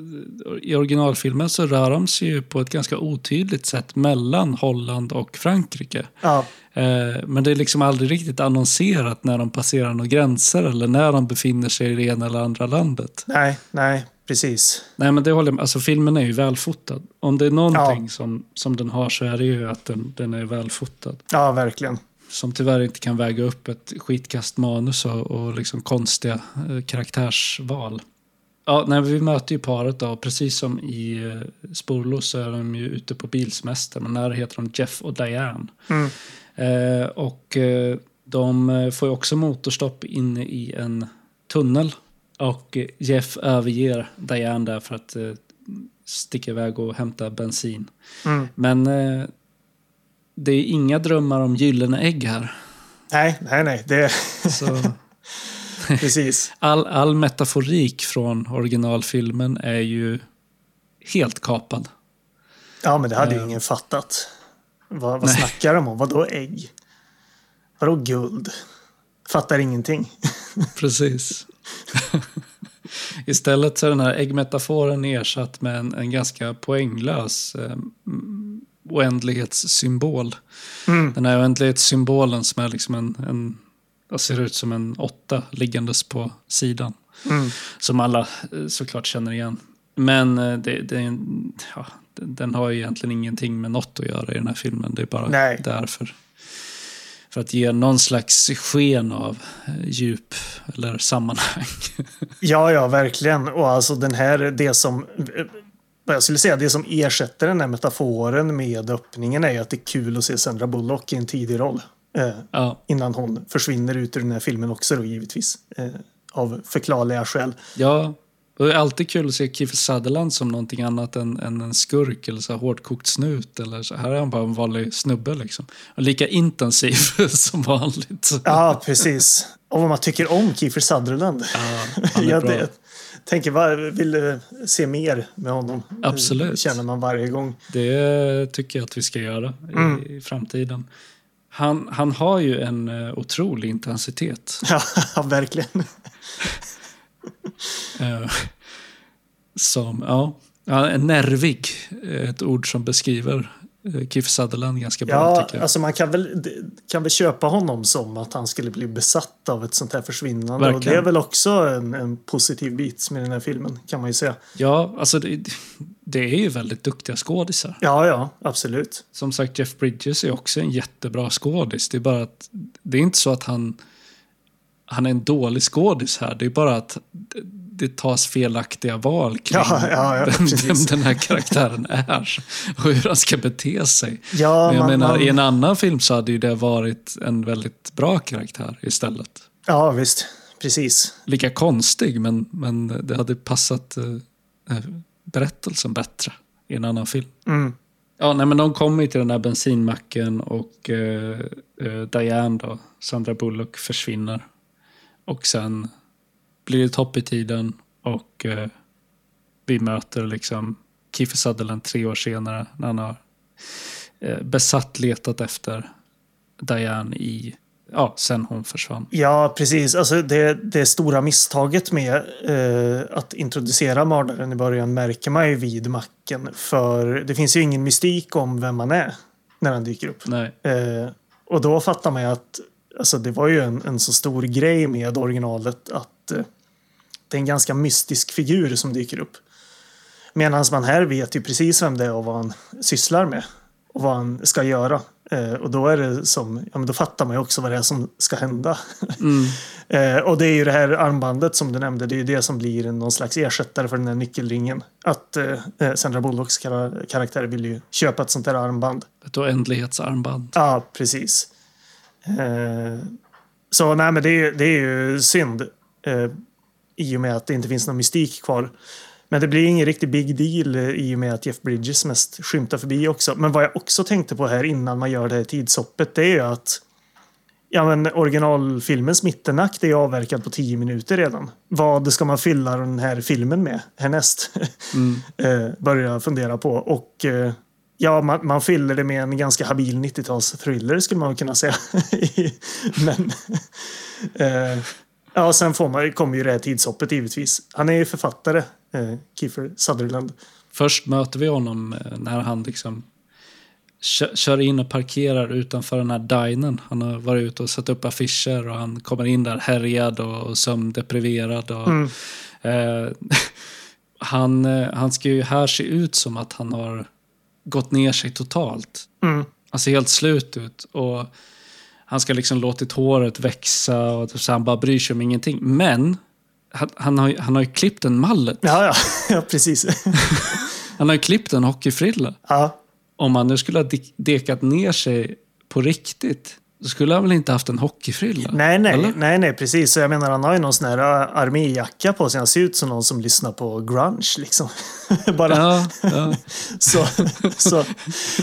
i originalfilmen så rör de sig ju på ett ganska otydligt sätt mellan Holland och Frankrike. Ja. Eh, men det är liksom aldrig riktigt annonserat när de passerar några gränser eller när de befinner sig i det ena eller andra landet. Nej, nej, precis. Nej, men det håller med. Alltså filmen är ju välfotad. Om det är någonting ja. som, som den har så är det ju att den, den är välfotad. Ja, verkligen som tyvärr inte kan väga upp ett skitkast manus och, och liksom konstiga eh, karaktärsval. Ja, nej, vi möter ju paret då, precis som i eh, Sporlos så är de ju ute på bilsemester, men här heter de Jeff och Diane. Mm. Eh, och eh, de eh, får ju också motorstopp inne i en tunnel. Och Jeff överger Diane där för att eh, sticka iväg och hämta bensin. Mm. Men det är inga drömmar om gyllene ägg här. Nej, nej, nej. Det... Så... Precis. All, all metaforik från originalfilmen är ju helt kapad. Ja, men det hade ju uh, ingen fattat. Vad, vad snackar de om? Vadå ägg? Vadå guld? Fattar ingenting. Precis. Istället så är den här äggmetaforen ersatt med en, en ganska poänglös eh, oändlighetssymbol. Mm. Den här oändlighetssymbolen som är liksom en, en ser ut som en åtta liggandes på sidan. Mm. Som alla eh, såklart känner igen. Men eh, det, det, ja, den har ju egentligen ingenting med något att göra i den här filmen. Det är bara Nej. därför. För att ge någon slags sken av eh, djup eller sammanhang. ja, ja, verkligen. Och alltså den här, det som jag skulle säga det som ersätter den här metaforen med öppningen är att det är kul att se Sandra Bullock i en tidig roll. Eh, ja. Innan hon försvinner ut ur den här filmen också då givetvis. Eh, av förklarliga skäl. Ja, det är alltid kul att se Kiefer Sutherland som någonting annat än, än en skurk eller så här hårdkokt snut. Eller så. Här är han bara en vanlig snubbe liksom. Och lika intensiv som vanligt. Ja, precis. Och vad man tycker om Kiefer Sutherland. Ja, han är bra. det, tänker, vad, vill se mer med honom. Absolut. känner man varje gång. Det tycker jag att vi ska göra i, mm. i framtiden. Han, han har ju en uh, otrolig intensitet. Ja, verkligen. Uh, som, ja, nervig. Ett ord som beskriver Eh, Keith Sutherland ganska bra ja, tycker jag. Alltså man kan väl, kan väl köpa honom som att han skulle bli besatt av ett sånt här försvinnande. Verkligen. Och det är väl också en, en, positiv bit med den här filmen kan man ju säga. Ja, alltså det, det är ju väldigt duktiga skådisar. Ja, ja, absolut. Som sagt, Jeff Bridges är också en jättebra skådis. Det är bara att det är inte så att han han är en dålig skådis här. Det är bara att det tas felaktiga val kring ja, ja, ja, vem, vem, den här karaktären är och hur han ska bete sig. Ja, Men jag man, menar, man... i en annan film så hade ju det varit en väldigt bra karaktär istället. Ja, visst. Precis. Lika konstig, men, men det hade passat eh, berättelsen bättre i en annan film. Mm. Ja, nej, men de kommer till den här bensinmacken och eh, eh, Diane då, Sandra Bullock, försvinner. Och sen blir det topp i tiden och eh, vi möter liksom Kiefer Sutherland tre år senare när han har eh, besatt letat efter Diane i Ja, sen hon försvann. Ja, precis. Alltså det, det stora misstaget med eh, att introducera mördaren i början märker man ju vid macken. För det finns ju ingen mystik om vem man är när han dyker upp. Nej. Eh, och då fattar man ju att alltså det var ju en, en så stor grej med originalet att eh, det är en ganska mystisk figur som dyker upp. Medan man här vet ju precis vem det är och vad han sysslar med och vad han ska göra. Eh, och då är det som, ja men då fattar man ju också vad det är som ska hända. Mm. eh, och det är ju det här armbandet som du nämnde, det är ju det som blir någon slags ersättare för den här nyckelringen. Att eh, eh Sandra Bullocks karaktär vill ju köpa ett sånt där armband. Ett oändlighetsarmband. Ja, precis. Eh, så nej, men det, det är ju synd. Eh, I och med att det inte finns någon mystik kvar. Men det blir ingen riktig big deal eh, i och med att Jeff Bridges mest skymtar förbi också. Men vad jag också tänkte på här innan man gör det här tidshoppet, det är ju att Ja, men originalfilmens mittenakt är avverkad på tio minuter redan. Vad ska man fylla den här filmen med härnäst? Mm. eh, börja fundera på. Och eh, ja, man, man, fyller det med en ganska habil 90-tals-thriller skulle man kunna säga. men eh, ja, sen får man, kommer ju det här tidshoppet givetvis. Han är ju författare, eh, Kiefer Sutherland. Först möter vi honom eh, när han liksom kör in och parkerar utanför den här dinern. Han har varit ute och satt upp affischer och han kommer in där härjad och sömndepriverad. Och, mm. eh, han, eh, han ska ju här se ut som att han har gått ner sig totalt. Mm. Ser helt slut ut. Och han ska liksom låtit håret växa och så han bara bryr sig om ingenting. Men han, han, har, han har ju klippt en mallet. Ja, ja, ja precis. han har ju klippt en hockeyfrilla. Ja om han nu skulle ha dekat ner sig på riktigt, då skulle han väl inte haft en hockeyfrilla? Nej, nej, nej, nej, precis. Jag menar, han har ju någon sån här äh, arméjacka på sig. Han ser ut som någon som lyssnar på grunge, liksom. Bara. Ja, ja. så, så,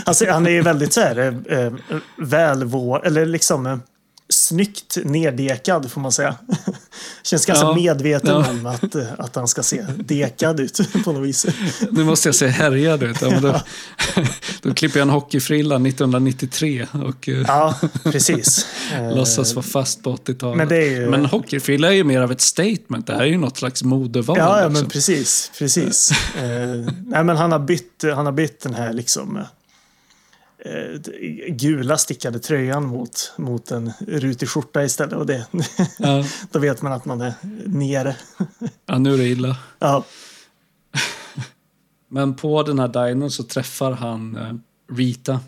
alltså, han är ju väldigt så här äh, äh välvå... Eller liksom... Snyggt neddekad får man säga. Känns ganska ja, medveten ja. om att, att han ska se dekad ut på något vis. Nu måste jag se härjad ut. Ja, då, då klipper jag en hockeyfrilla 1993 och eh, ja, precis. låtsas vara fast på 80-talet. Men, ju... men hockeyfrilla är ju mer av ett statement. Det här är ju något slags modeval. Ja, ja men precis. precis. eh, nej, men han har bytt, han har bytt den här liksom eh, gula stickade tröjan mot, mot en rutig skjorta istället. Och det, ja. då vet man att man är nere. ja, nu är det illa. Ja. Men på den här dinern så träffar han eh, Rita,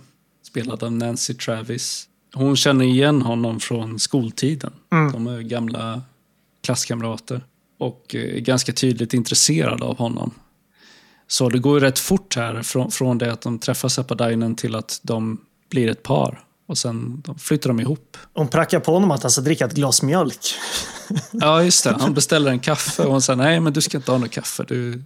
spelad av Nancy Travis. Hon känner igen honom från skoltiden. Mm. De är gamla klasskamrater och är ganska tydligt intresserad av honom. Så det går ju rätt fort här från, från det att de träffas på dinen till att de blir ett par. Och sen flyttar de ihop. Hon prackar på honom att han ska dricka ett glas mjölk. ja, just det. Han beställer en kaffe och hon säger nej, men du ska inte ha något kaffe. Du,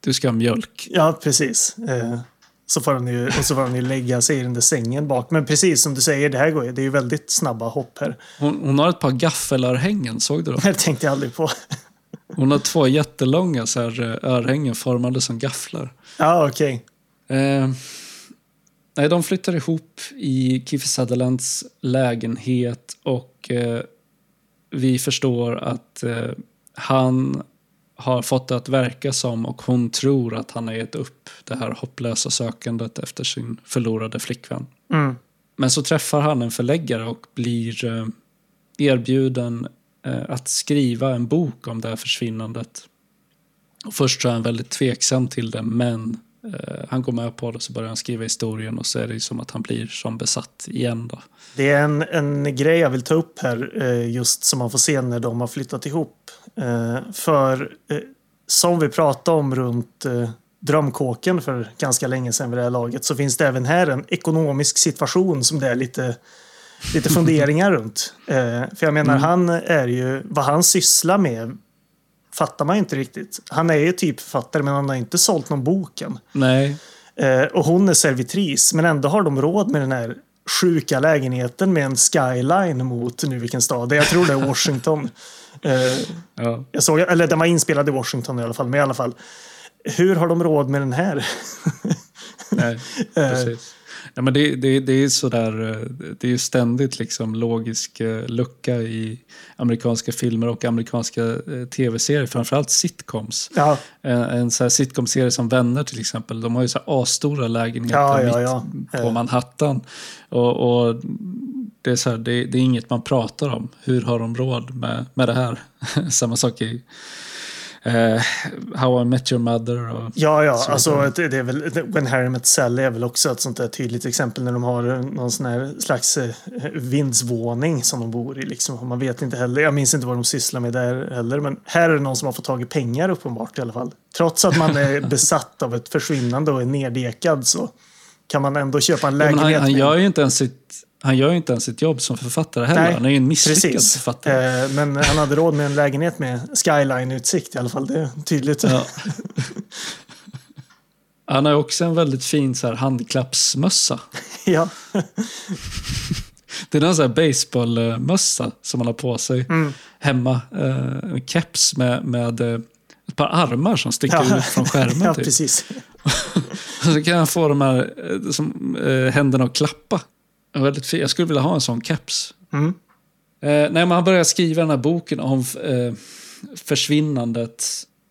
du ska ha mjölk. Ja, precis. Eh, så får han ju, och så får han ju lägga sig i den där sängen bak. Men precis som du säger, det här går ju, det är ju väldigt snabba hopp här. Hon, hon har ett par gaffelörhängen, såg du dem? Det tänkte jag aldrig på. Hon har två jättelånga så här, eh, örhängen formade som gafflar. Ja, okej. Okay. Eh, nej, de flyttar ihop i Kiefer Sutherlands lägenhet och eh, vi förstår att eh, han har fått det att verka som och hon tror att han har gett upp det här hopplösa sökandet efter sin förlorade flickvän. Mm. Men så träffar han en förläggare och blir eh, erbjuden Eh, att skriva en bok om det här försvinnandet. Och först så är han väldigt tveksam till det, men eh, han går med på det så börjar han skriva historien och så är det som att han blir som besatt igen. Då. Det är en, en grej jag vill ta upp här, eh, just som man får se när de har flyttat ihop. Eh, för eh, som vi pratade om runt eh, drömkåken för ganska länge sedan vid det här laget så finns det även här en ekonomisk situation som det är lite lite funderingar runt. Eh, för jag menar, mm. han är ju, vad han sysslar med fattar man inte riktigt. Han är ju typ författare men han har inte sålt någon bok än. Nej. Eh, och hon är servitris men ändå har de råd med den här sjuka lägenheten med en skyline mot nu vilken stad. Jag tror det är Washington. eh, ja. jag såg, eller den var inspelad i Washington i alla fall. Men i alla fall. Hur har de råd med den här? Nej, precis. Ja, men det, det, det är sådär, eh, det är ständigt liksom logisk eh, lucka i amerikanska filmer och amerikanska eh, tv-serier, framförallt sitcoms. Ja. En, så här sitcom-serie som Vänner till exempel, de har ju så här asstora lägenheter ja, ja, mitt på Manhattan. Och, och det, är så här, det, det, är inget man pratar om. Hur har de råd med, med det här? Samma sak i Uh, How I Met Your Mother. Och ja, ja, alltså det, det är väl, When Harry Met Sally är väl också ett sånt där tydligt exempel när de har någon sån här slags eh, vindsvåning som de bor i. Liksom. Man vet inte heller, jag minns inte vad de sysslar med där heller, men här är det någon som har fått tag i pengar uppenbart i alla fall. Trots att man är besatt av ett försvinnande och är neddekad så kan man ändå köpa en lägenhet. Ja, han, han gör ju inte ens sitt han gör ju inte ens sitt jobb som författare heller. Nej, han är ju en misslyckad precis. författare. Eh, men han hade råd med en lägenhet med skyline-utsikt i alla fall. Det är tydligt. Ja. Han har också en väldigt fin så här, handklappsmössa. Ja. Det är en sån här baseballmössa som han har på sig Mm. hemma. Eh, en keps med, med eh, ett par armar som sticker Ja. ut från skärmen. ja, typ. precis. Så kan han få de här eh, som, eh, händerna att klappa. Väldigt. Jag skulle vilja ha en sån keps. Mm. Eh, nej, men han börjar skriva den här boken om eh, försvinnandet.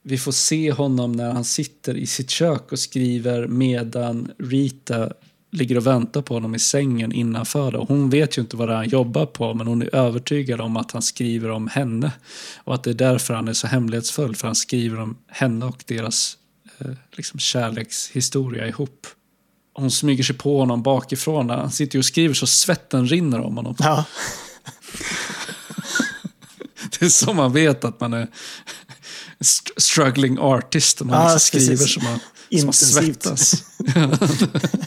Vi får se honom när han sitter i sitt kök och skriver medan Rita ligger och väntar på honom i sängen innanför. Det. Hon vet ju inte vad det är han jobbar på, men hon är övertygad om att han skriver om henne. Och att det är därför han är så hemlighetsfull, för han skriver om henne och deras eh, liksom kärlekshistoria ihop. Hon smyger sig på honom bakifrån. Han sitter och skriver så svetten rinner om honom. Ja. Det är så man vet att man är st- struggling artist. Man Ja, liksom skriver precis. som man, som man svettas.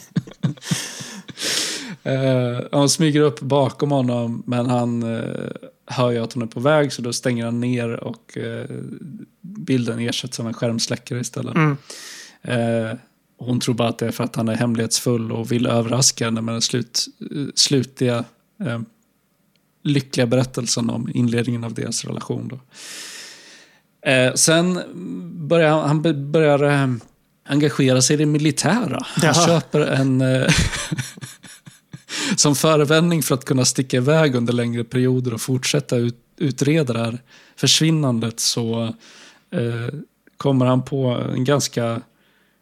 Eh, han smyger upp bakom honom, men han uh, hör ju att hon är på väg, så då stänger han ner och eh, bilden ersätts av en skärmsläckare istället. Mm. Hon tror bara att det är för att han är hemlighetsfull och vill överraska henne med den slut, slutliga eh, lyckliga berättelsen om inledningen av deras relation. Då. Eh, sen börjar han, börjar eh, engagera sig i det militära. Han Jaha. köper en... Eh, som förevändning för att kunna sticka iväg under längre perioder och fortsätta ut, utreda det här försvinnandet så eh, kommer han på en ganska...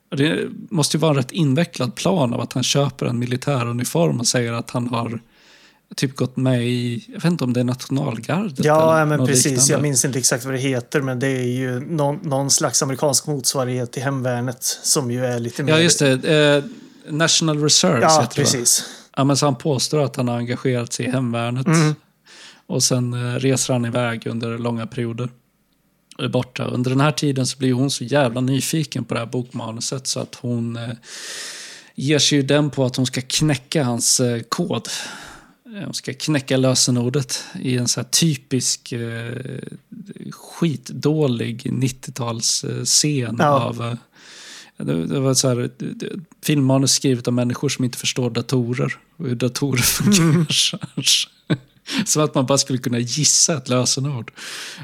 Det måste ju vara en rätt invecklad plan av att han köper en militäruniform och säger att han har typ gått med i, jag vet inte om det är nationalgardet Ja, eller men precis. liknande. Jag minns inte exakt vad det heter, men det är ju någon, någon slags amerikansk motsvarighet till hemvärnet som ju är lite mer... Ja, just det. Eh, National Reserves Ja, heter det, precis. Ja, men så han påstår att han har engagerat sig i hemvärnet. Mm. Och sen eh, reser han iväg under långa perioder. Är borta. Under den här tiden så blir hon så jävla nyfiken på det här bokmanuset så att hon eh, ger sig ju den på att hon ska knäcka hans eh, kod. Eh, Hon ska knäcka lösenordet i en så här typisk eh, skitdålig 90-talsscen Ja. av eh, det, var så här, filmmanus skrivet av människor som inte förstår datorer och hur datorer fungerar. Som att man bara skulle kunna gissa ett lösenord.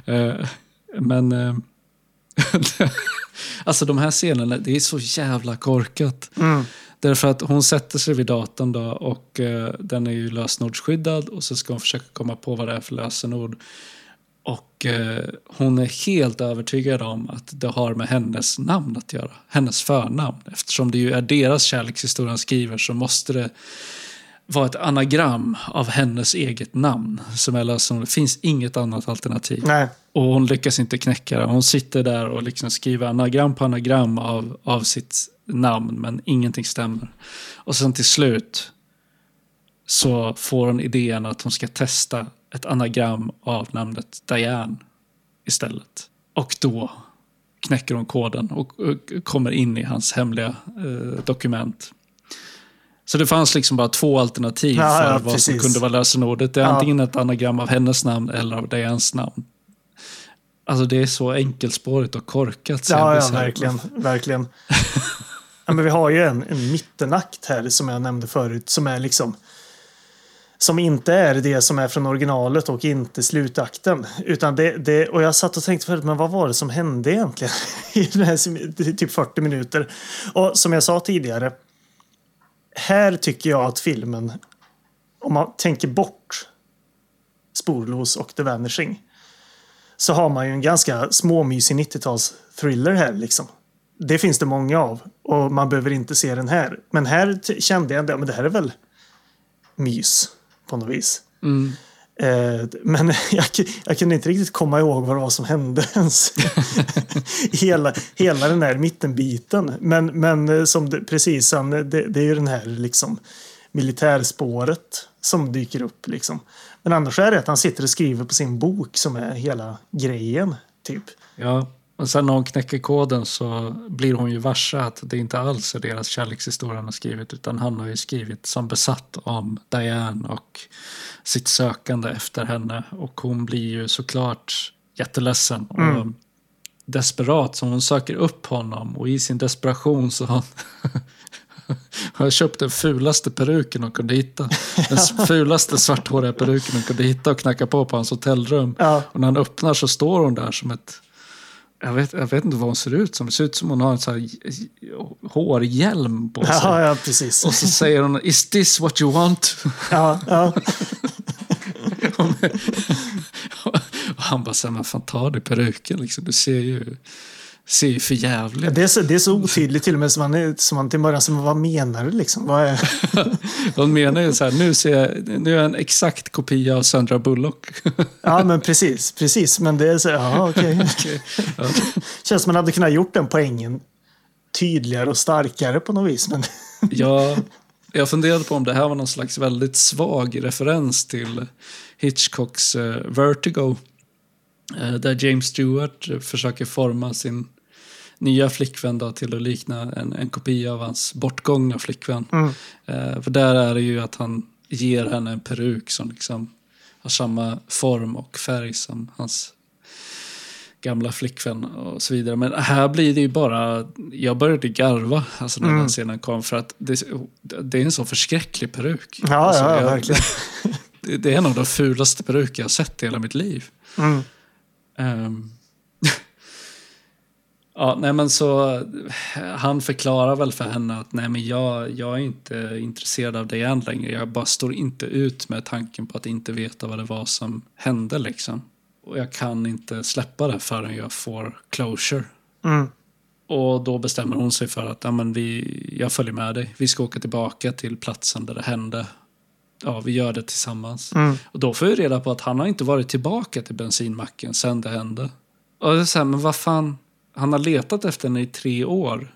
Eh, men... eh, alltså de här scenerna, det är så jävla korkat. Mm. Därför att hon sätter sig vid datorn då och eh, den är ju lösenordsskyddad och så ska hon försöka komma på vad det är för lösenord. Och eh, hon är helt övertygad om att det har med hennes namn att göra. Hennes förnamn. Eftersom det ju är deras kärlekshistoria han skriver så måste det vara ett anagram av hennes eget namn som är lösenordet. Det finns inget annat alternativ. Nej. Och hon lyckas inte knäcka det. Hon sitter där och liksom skriver anagram på anagram av, av sitt namn, men ingenting stämmer. Och sen till slut så får hon idén att hon ska testa ett anagram av namnet Diane istället. Och då knäcker hon koden och, och kommer in i hans hemliga eh, dokument. Så det fanns liksom bara två alternativ Ja, för ja, vad som precis. kunde vara lösenordet. Det är Ja. antingen ett anagram av hennes namn eller av Dianes namn. Alltså det är så enkelspårigt och korkat. Ja, ja verkligen. verkligen. Ja, men vi har ju en, en mittenakt här som jag nämnde förut som är liksom som inte är det som är från originalet och inte slutakten. Utan det, det, och jag satt och tänkte förut, men vad var det som hände egentligen? I den här typ 40 minuter. Och som jag sa tidigare. Här tycker jag att filmen, om man tänker bort Sporlos och The Vanishing. Så har man ju en ganska småmysig 90-tals thriller här liksom. Det finns det många av och man behöver inte se den här. Men här kände jag men det här är väl mys på något vis. Mm. Eh, men jag, jag kunde inte riktigt komma ihåg vad det var som hände ens. hela, hela den här mittenbiten. Men, men eh, som det, precis, det, det är ju den här liksom militärspåret som dyker upp. Liksom. Men annars är det att han sitter och skriver på sin bok som är hela grejen. Typ. Ja, och sen när hon knäcker koden så blir hon ju varse att det inte alls är deras kärlekshistoria han har skrivit utan han har ju skrivit som besatt om Diane och sitt sökande efter henne och hon blir ju såklart jätteledsen och Mm. desperat så hon söker upp honom och i sin desperation så har har köpt den fulaste peruken hon kunde hitta. Den fulaste svarthåriga peruken hon kunde hitta och knackar på på hans hotellrum. Ja. Och när han öppnar så står hon där som ett... Jag vet, jag vet inte vad hon ser ut som. Det ser ut som hon har en sån här hårhjälm på sig. Ja, ja, precis. Och så säger hon Is this what you want? Ja, ja. och han bara säger, men fan ta dig peruken liksom. Du ser ju, ser ju för jävligt. Det, är så, det är så otydligt till och med som man, är- som man till början, som, vad menar du liksom? Vad är... De menar ju så här, nu, ser jag, nu är jag en exakt kopia av Sandra Bullock. Ja, men precis, precis. Men det är så, ja, okej. Ja. Känns som man hade kunnat gjort den poängen tydligare och starkare på något vis. Men Jag, jag funderade på om det här var någon slags väldigt svag referens till Hitchcocks eh, Vertigo. eh, där James Stewart försöker forma sin nya flickvän då, till att likna en, en kopia av hans bortgångna flickvän. Mm. Eh, för där är det ju att han ger henne en peruk som liksom har samma form och färg som hans gamla flickvän och så vidare. Men här blir det ju bara, jag började garva alltså när Mm. den scenen kom för att det, det är en så förskräcklig peruk. ja, Alltså, ja, jag- verkligen. Det är en av de fulaste peruker jag har sett i hela mitt liv. Mm. Ehm. Ja, nej men så han förklarar väl för henne att nej men jag, jag är inte intresserad av dig än längre. Jag bara står inte ut med tanken på att inte veta vad det var som hände liksom. Och jag kan inte släppa det förrän jag får closure. Mm. Och då bestämmer hon sig för att ja, men vi, jag följer med dig. Vi ska åka tillbaka till platsen där det hände. Ja, vi gör det tillsammans. Mm. Och då får vi reda på att han har inte varit tillbaka till bensinmacken sen det hände. Och det är så här, men vad fan, han har letat efter henne i tre år.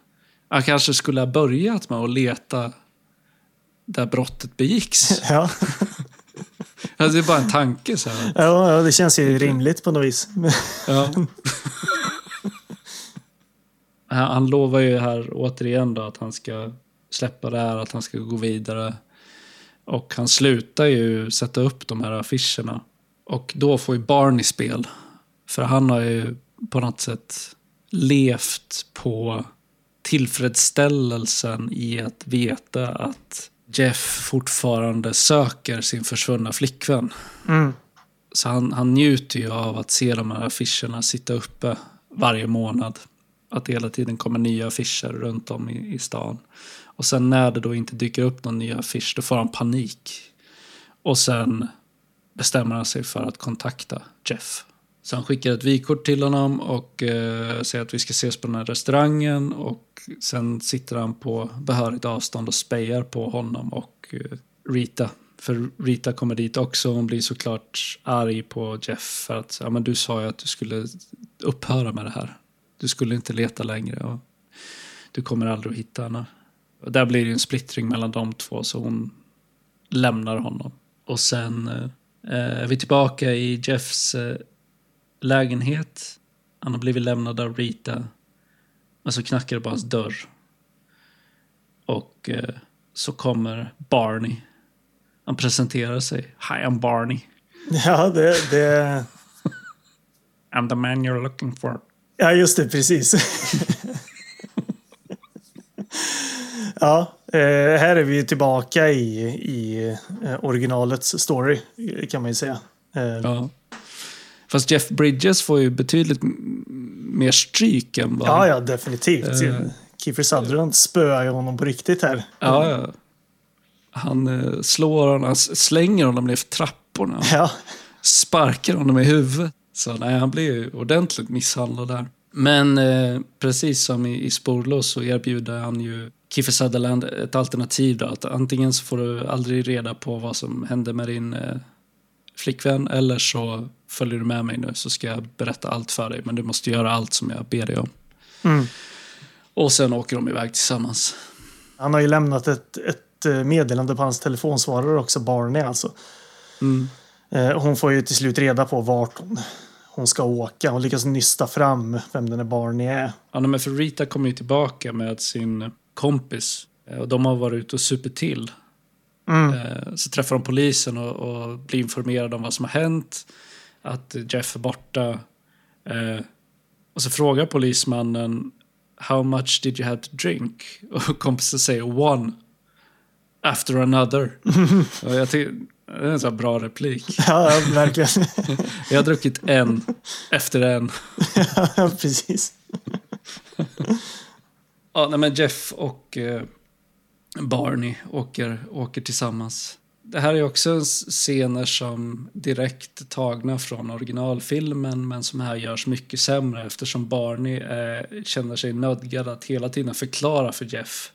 Han kanske skulle ha börjat med att leta där brottet begicks. Ja. Alltså, det är bara en tanke så här. Ja, ja, det känns ju rimligt på något vis. Ja. Han lovar ju här återigen då att han ska släppa det här, att han ska gå vidare. Och han slutar ju sätta upp de här affischerna. Och då får ju Barney spel. För han har ju på något sätt levt på tillfredsställelsen i att veta att Jeff fortfarande söker sin försvunna flickvän. Mm. Så han, han njuter ju av att se de här affischerna sitta uppe varje månad. Att det hela tiden kommer nya affischer runt om i, i stan. Och sen när det då inte dyker upp någon ny affisch, då får han panik. Och sen bestämmer han sig för att kontakta Jeff. Så han skickar ett vykort till honom och eh, säger att vi ska ses på den här restaurangen. Och sen sitter han på behörigt avstånd och spejar på honom och eh, Rita. För Rita kommer dit också. Hon blir såklart arg på Jeff för att ja, men du sa ju att du skulle upphöra med det här. Du skulle inte leta längre och du kommer aldrig att hitta henne. Och där blir det en splittring mellan de två så hon lämnar honom. Och sen eh, eh är vi tillbaka i Jeffs eh, lägenhet. Han har blivit lämnad av Rita. Men så knackar det på hans dörr. Och eh, så kommer Barney. Han presenterar sig. Hi, I'm Barney. Ja, det, det... I'm the man you're looking for. Ja, just det, precis. ja, eh, här är vi tillbaka i, i eh, originalets story, kan man ju säga. Eh, Ja. Fast Jeff Bridges får ju betydligt mer stryk än vad... ja, ja, definitivt. Eh. Kiefer Sutherland spöar ju honom på riktigt här. Ja, ja. Han eh, slår honom, slänger honom ner för trapporna. Ja, Sparkar honom i huvudet. Så nej, han blir ju ordentligt misshandlad där. Men eh, precis som i, i Sporlös så erbjuder han ju Kiefer Sutherland ett alternativ. Då, att antingen så får du aldrig reda på vad som hände med din eh, flickvän eller så följer du med mig nu så ska jag berätta allt för dig. Men du måste göra allt som jag ber dig om. Mm. Och sen åker de iväg tillsammans. han har ju lämnat ett, ett eh, meddelande på hans telefonsvarare också, Barney alltså. Mm. Eh, Hon får ju till slut reda på vart hon, hon ska åka. Hon lyckas nysta fram vem den här Barney är. Ja, men för Rita kommer ju tillbaka med sin kompis. Eh, Och de har varit ute och supit till. Mm. Så träffar de polisen och, och blir informerade om vad som har hänt. Att Jeff är borta. Eh, Och så frågar polismannen How much did you have to drink? Och kompisen säger one. After another. och jag tycker, det är en sån bra replik. Ja, verkligen. Jag har druckit en efter en. ja, precis. Ja, nej, men Jeff och eh, Barney åker, åker tillsammans. Det här är också scener som direkt tagna från originalfilmen men som här görs mycket sämre eftersom Barney eh, känner sig nödgad att hela tiden förklara för Jeff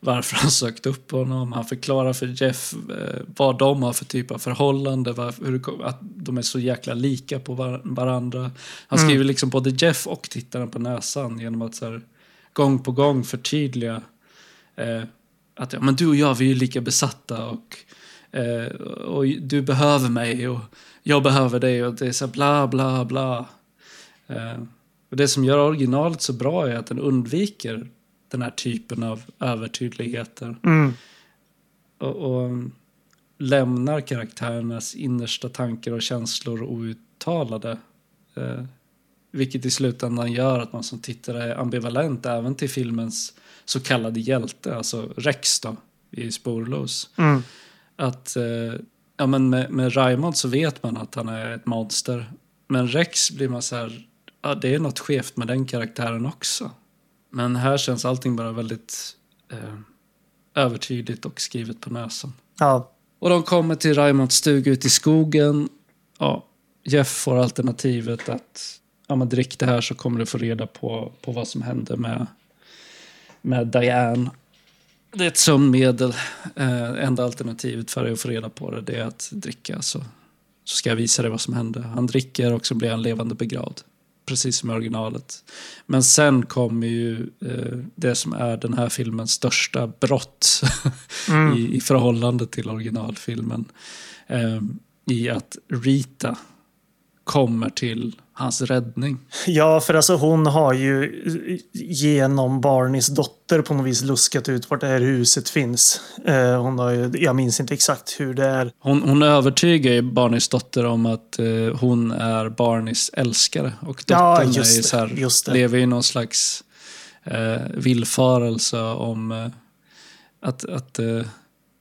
varför han sökt upp honom. Han förklarar för Jeff eh, vad de har för typ av förhållande, var, hur, att de är så jäkla lika på var, varandra. Han skriver liksom både Jeff och tittaren på näsan genom att så här, gång på gång förtydliga eh, att ja, men du och jag vi är lika besatta och, och du behöver mig och jag behöver dig och det är så här bla bla bla. Eh, och det som gör originalet så bra är att den undviker den här typen av övertydligheter. Mm. Och, och lämnar karaktärernas innersta tankar och känslor outtalade. Eh, vilket i slutändan gör att man som tittare är ambivalent även till filmens så kallade hjälte, alltså Rex då, i Sporlös. Mm. Att eh, ja, men med, med Raymond så vet man att han är ett monster. Men Rex blir man så här, ja, det är något skevt med den karaktären också. Men här känns allting bara väldigt eh, övertydligt och skrivet på näsan. Ja. Och de kommer till Raymonds stuga ute i skogen. Ja, Jeff får alternativet att ja, men drick det här så kommer du få reda på, på vad som hände med, med Diane. Det är ett sömnmedel. Eh, enda alternativet för dig att få reda på det, det är att dricka. Så, så ska jag visa dig vad som hände. Han dricker och så blir han levande begravd. Precis som i originalet. Men sen kommer ju eh, det som är den här filmens största brott i, i förhållande till originalfilmen. Eh, I att Rita kommer till hans räddning. Ja, för alltså hon har ju genom Barneys dotter på något vis luskat ut vart det här huset finns. Eh, hon har ju, jag minns inte exakt hur det är. Hon, hon övertygar ju Barneys dotter om att eh, hon är Barneys älskare. Och Ja, dottern just är så här, just det. lever i någon slags eh, villfarelse om eh, att, att eh,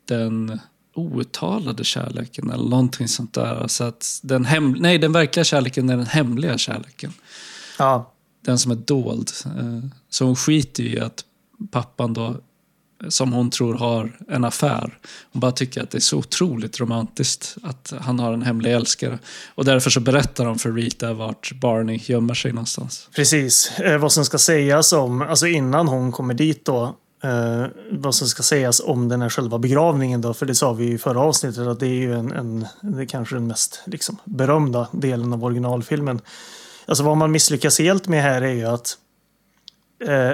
den outtalade kärleken eller någonting sånt där. Alltså att den, hem, nej, den verkliga kärleken är den hemliga kärleken. Ja, Den som är dold. Eh, Så hon skiter i att pappan då, som hon tror har en affär. Hon bara tycker att det är så otroligt romantiskt att han har en hemlig älskare. Och därför så berättar de för Rita vart Barney gömmer sig någonstans. precis. Eh, vad som ska sägas om, alltså innan hon kommer dit då. Eh, vad som ska sägas om den här själva begravningen då. För det sa vi ju i förra avsnittet att det är ju en, en det är kanske den mest liksom, berömda delen av originalfilmen. Alltså vad man misslyckas helt med här är ju att eh,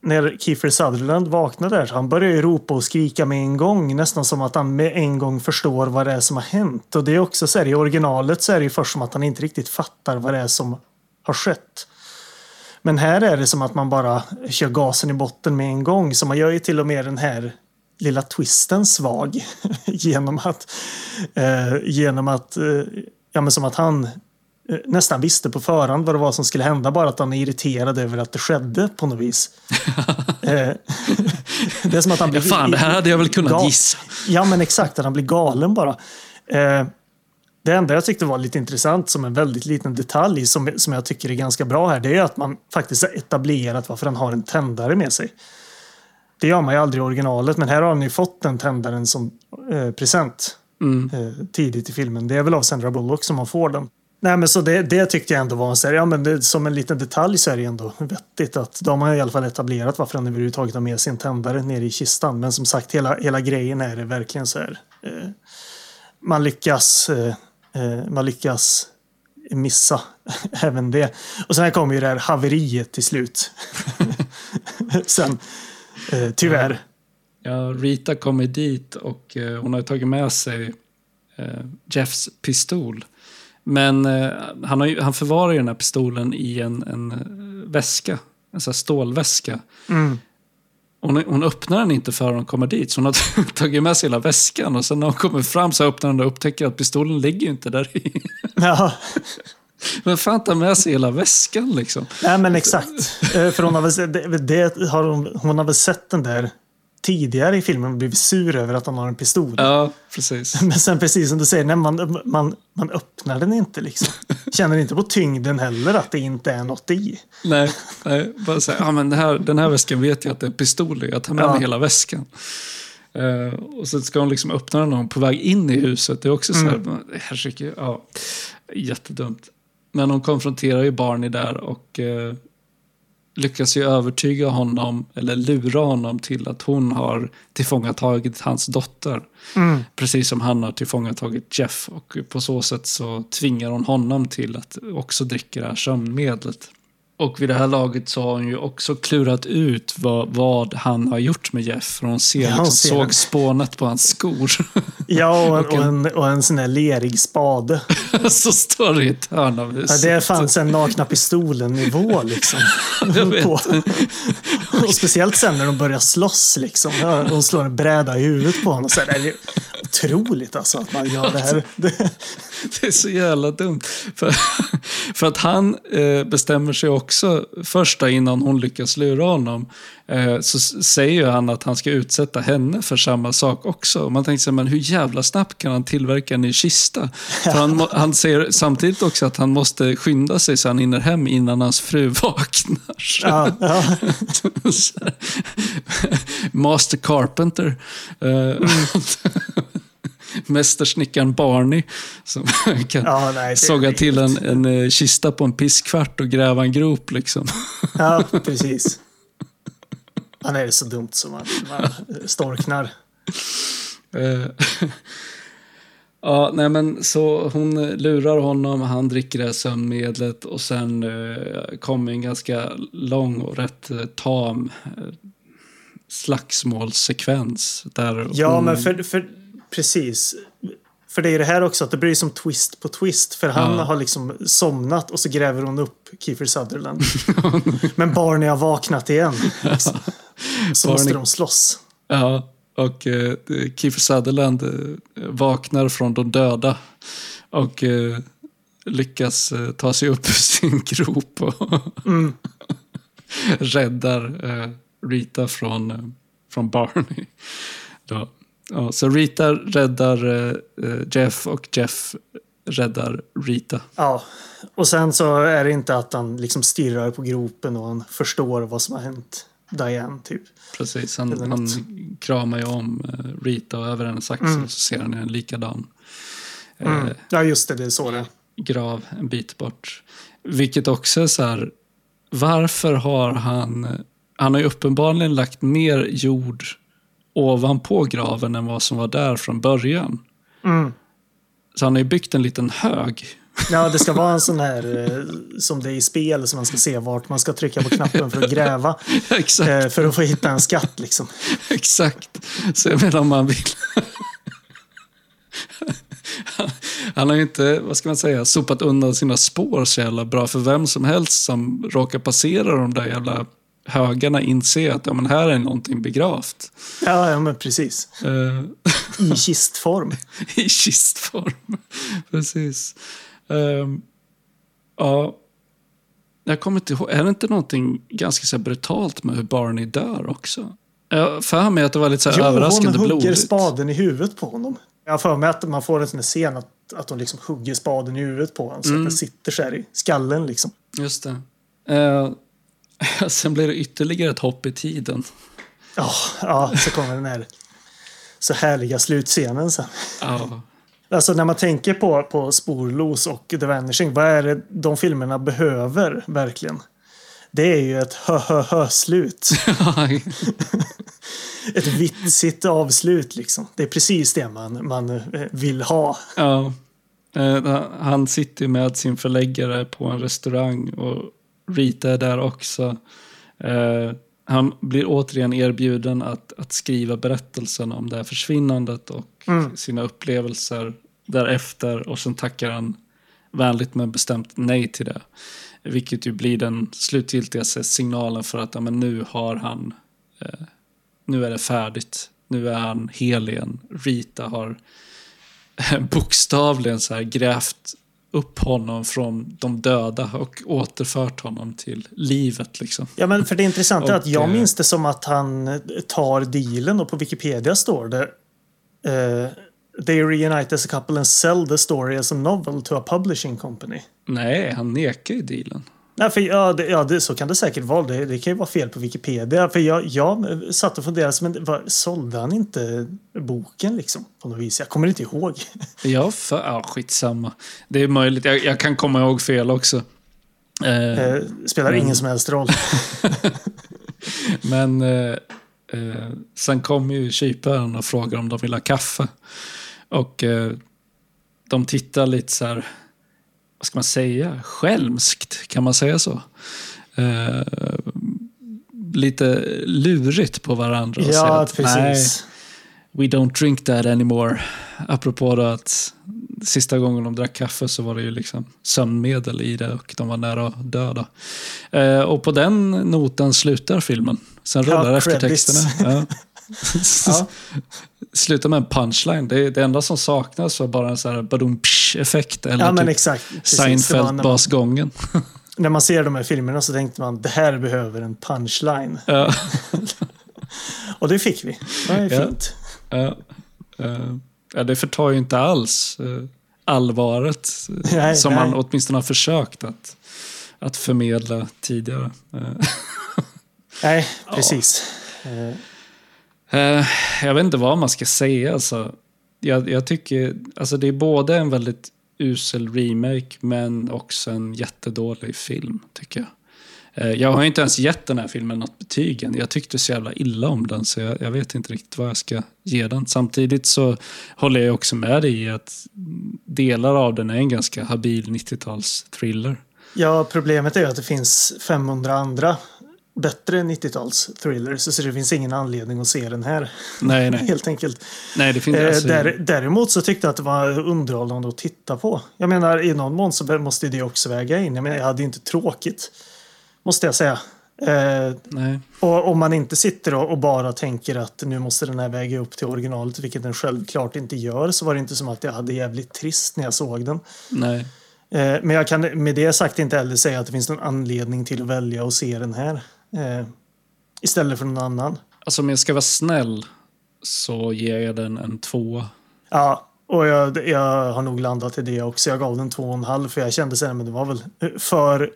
när Kiefer Sutherland vaknar där, han börjar ju ropa och skrika med en gång. Nästan som att han med en gång förstår vad det är som har hänt. Och det är också så här, i originalet så är det ju först som att han inte riktigt fattar vad det är som har skett. Men här är det som att man bara kör gasen i botten med en gång. Så man gör ju till och med den här lilla twisten svag. genom att, eh, genom att, eh, ja men som att han eh, nästan visste på förhand vad det var som skulle hända. Bara att han är irriterad över att det skedde på något vis. eh, det är som att han Ja, blir... fan, det här hade jag väl kunnat gissa. Ja, men exakt. Att han blir galen bara. Det enda jag tyckte var lite intressant som en väldigt liten detalj som, som jag tycker är ganska bra här, det är att man faktiskt har etablerat varför han har en tändare med sig. Det gör man ju aldrig i originalet, men här har han ju fått den tändaren som eh, present Mm. eh, tidigt i filmen. Det är väl av Sandra Bullock som man får den. Nej, men så det, det tyckte jag ändå var en här, ja, men det, som en liten detalj så är det ändå vettigt att de har i alla fall etablerat varför han överhuvudtaget har med sin tändare nere i kistan. Men som sagt, hela, hela grejen är det verkligen så här. Eh, man lyckas eh, man lyckas missa även det. Och sen kommer ju det här haveriet till slut. sen, eh, tyvärr. Ja, Rita kommer dit och eh, hon har tagit med sig eh, Jeffs pistol. Men eh, han, har ju, han förvarar ju den här pistolen i en, en eh, väska, en sån här stålväska. Mm. Hon, hon öppnar den inte förrän hon kommer dit, så hon har tagit med sig hela väskan. Och sen när hon kommer fram så öppnar hon och upptäcker att pistolen ligger ju inte där i. Ja. Men fan ta med sig hela väskan liksom. Nej men exakt. Eh, För hon har, väl, det har hon, hon har väl sett den där tidigare i filmen blivit sur över att han har en pistol. Ja, precis. Men sen precis som du säger, nej, man, man, man öppnar den inte liksom. Känner inte på tyngden heller att det inte är något i. Nej, nej bara säga, ja men här, den här väskan vet jag att det är pistol i. Jag tar med Ja. mig hela väskan. Eh, och så ska hon liksom öppna den på väg in i huset. Det är också så här, Mm. herregud, ja, jättedumt. Men hon konfronterar ju Barney där och eh, lyckas ju övertyga honom, eller lura honom till att hon har tillfångatagit hans dotter. Mm. Precis som han har tillfångatagit Jeff. Och på så sätt så tvingar hon honom till att också dricka det här sömnmedlet. Och vid det här laget så har hon ju också klurat ut vad, vad han har gjort med Jeff. För hon ser Ja, liksom ser såg det. spånet på hans skor. Ja, och en, Och en- och en sån här lerig spade. så står det i ett hörn av Ja, huset. det fanns en nakna pistolen-nivå liksom. Och speciellt sen när de börjar slåss liksom. Ja, Hon slår en bräda i huvudet på honom. Så här, det är otroligt alltså att man gör det här. Det, Det är så jävla dumt. För, för att han eh, bestämmer sig också, först då, innan hon lyckas lura honom, eh, så säger han att han ska utsätta henne för samma sak också. Och man tänker sig, men hur jävla snabbt kan han tillverka en ny kista? För han, han säger samtidigt också att han måste skynda sig så han hinner hem innan hans fru vaknar. ja, ja. Master Carpenter. Eh, Mästersnickaren Barney. Som kan Ja, nej, såga till en, en eh, kista på en pisskvart och gräva en grop. Liksom. ja, precis. Han är så dumt som man, man storknar. Eh, ja, nej men så hon lurar honom, han dricker det här sömnmedlet och sen eh, kommer en ganska lång och rätt eh, tam eh, slagsmålssekvens. Där Ja, hon, men för, för precis. För det är det här också att det blir som twist på twist. För han Ja. har liksom somnat och så gräver hon upp Kiefer Sutherland. men Barney har vaknat igen. Liksom. Så måste Barney- de slåss. Ja, och eh, Kiefer Sutherland eh, vaknar från de döda och eh, lyckas eh, ta sig upp ur sin grop och Mm. räddar eh, Rita från, eh, från Barney. Då. Ja, så Rita räddar eh, eh, Jeff och Jeff räddar Rita. Ja, och sen så är det inte att han liksom stirrar på gropen och han förstår vad som har hänt Diane typ. Precis, han, han kramar ju om eh, Rita och över hennes axel Mm. så ser han en likadan. Eh, Mm. Ja, just det, det är så det grav en bit bort. Vilket också är så här, varför har han, han har ju uppenbarligen lagt mer jord ovanpå graven än vad som var där från början. Mm. Så han har ju byggt en liten hög. Ja, det ska vara en sån här eh, som det är i spel som man ska se vart man ska trycka på knappen för att gräva. exakt, eh, för att få hitta en skatt liksom. exakt. Så jag menar om man vill... Han har ju inte, vad ska man säga, sopat undan sina spår så jävla bra. För vem som helst som råkar passera de där jävla högarna inser att ja, men här är någonting begravt. Ja, ja men precis. Eh, I kistform. I kistform. Precis. Ehm, ja, jag kommer inte ihåg. Är det inte någonting ganska så brutalt med hur Barney dör också? Jag för mig att det var lite så här Jo, hon överraskande hugger blodigt. spaden i huvudet på honom. Jag har för mig att man får en sån scen att, att hon liksom hugger spaden i huvudet på honom. Så Mm. att det sitter så här i skallen liksom. Just det. Eh, sen blir det ytterligare ett hopp i tiden. Ja, ja, så kommer den här så härliga slutscenen sen. Ja, Alltså när man tänker på, på Sporlos och The Vanishing, vad är det de filmerna behöver verkligen? Det är ju ett hö-hö-hö-slut. Ett vitsigt avslut liksom. Det är precis det man, man eh, vill ha. ja. Eh, han sitter med sin förläggare på en restaurang och Rita är där också. Eh, han blir återigen erbjuden att, att skriva berättelsen om det här försvinnandet och Mm. sina upplevelser därefter. Och sen tackar han vänligt men bestämt nej till det. Vilket ju blir den slutgiltiga signalen för att ja, men nu har han, eh, nu är det färdigt. Nu är han hel igen. Rita har bokstavligen så här grävt upp honom från de döda och återfört honom till livet. Liksom. Ja, men för det intressanta är att jag eh, minns det som att han tar dealen och på Wikipedia står det eh, They reunite as a couple and sell the story as a novel to a publishing company. Nej, han nekar ju dealen. Nej, för, ja, det, ja det, så kan det säkert vara. Det, det kan ju vara fel på Wikipedia. För jag, jag satt och funderade, men vad, sålde han inte boken liksom? På något vis? Jag kommer inte ihåg. Ja, för, ja skitsamma. Det är möjligt. Jag, jag kan komma ihåg fel också. Eh, Eh, spelar Men- ingen som helst roll. Men eh, eh, sen kom ju kyparen och frågade om de vill ha kaffe. Och eh, de tittar lite så här, vad ska man säga, skälmskt, kan man säga så? Eh, lite lurigt på varandra. och ja, att, Nej, precis. we don't drink that anymore. Apropå då att sista gången de drack kaffe så var det ju liksom sömnmedel i det och de var nära att döda. Eh, och på den noten slutar filmen. Sen Ja, rullar credits. eftertexterna. Ja. Ja. Slutar med en punchline. Det, det enda som saknas var bara en sån här badum effekt eller Ja, typ exakt. Seinfeld-basgången. när man ser de här filmerna så tänkte man det här behöver en punchline. ja. Och det fick vi. Det Ja. fint. Ja, ja, det förtar ju inte alls eh, allvaret eh, Nej, som nej. man åtminstone har försökt att, att förmedla tidigare. Nej, precis. Eh, eh, Eh, jag vet inte vad man ska säga. Alltså. Jag, jag tycker alltså det är både en väldigt usel remake men också en jättedålig film, tycker jag. Eh, jag har inte ens gett den här filmen något betyg än. Jag tyckte så jävla illa om den så jag, jag vet inte riktigt vad jag ska ge den. Samtidigt så håller jag också med dig i att delar av den är en ganska habil 90-tals-thriller. Ja, problemet är ju att det finns 500 andra bättre 90-tals thrillers. Så det finns ingen anledning att se den här. Nej, nej. Helt enkelt. nej det finns, Eh, alltså, där, däremot så tyckte jag att det var underhållande att titta på. Jag menar, i någon mån så måste det också väga in. Jag menar, jag hade inte tråkigt. Måste jag säga. Eh, nej. och om man inte sitter och, och bara tänker att nu måste den här väga upp till originalet, vilket den självklart inte gör, så var det inte som att jag hade jävligt trist när jag såg den. nej. Eh, men jag kan med det sagt inte heller säga att det finns någon anledning till att välja att se den här. Eh, istället för någon annan. Alltså om jag ska vara snäll så ger jag den en tvåa. Ja, och jag, jag har nog landat i det också. Jag gav den två och en halv för jag kände sen men det var väl för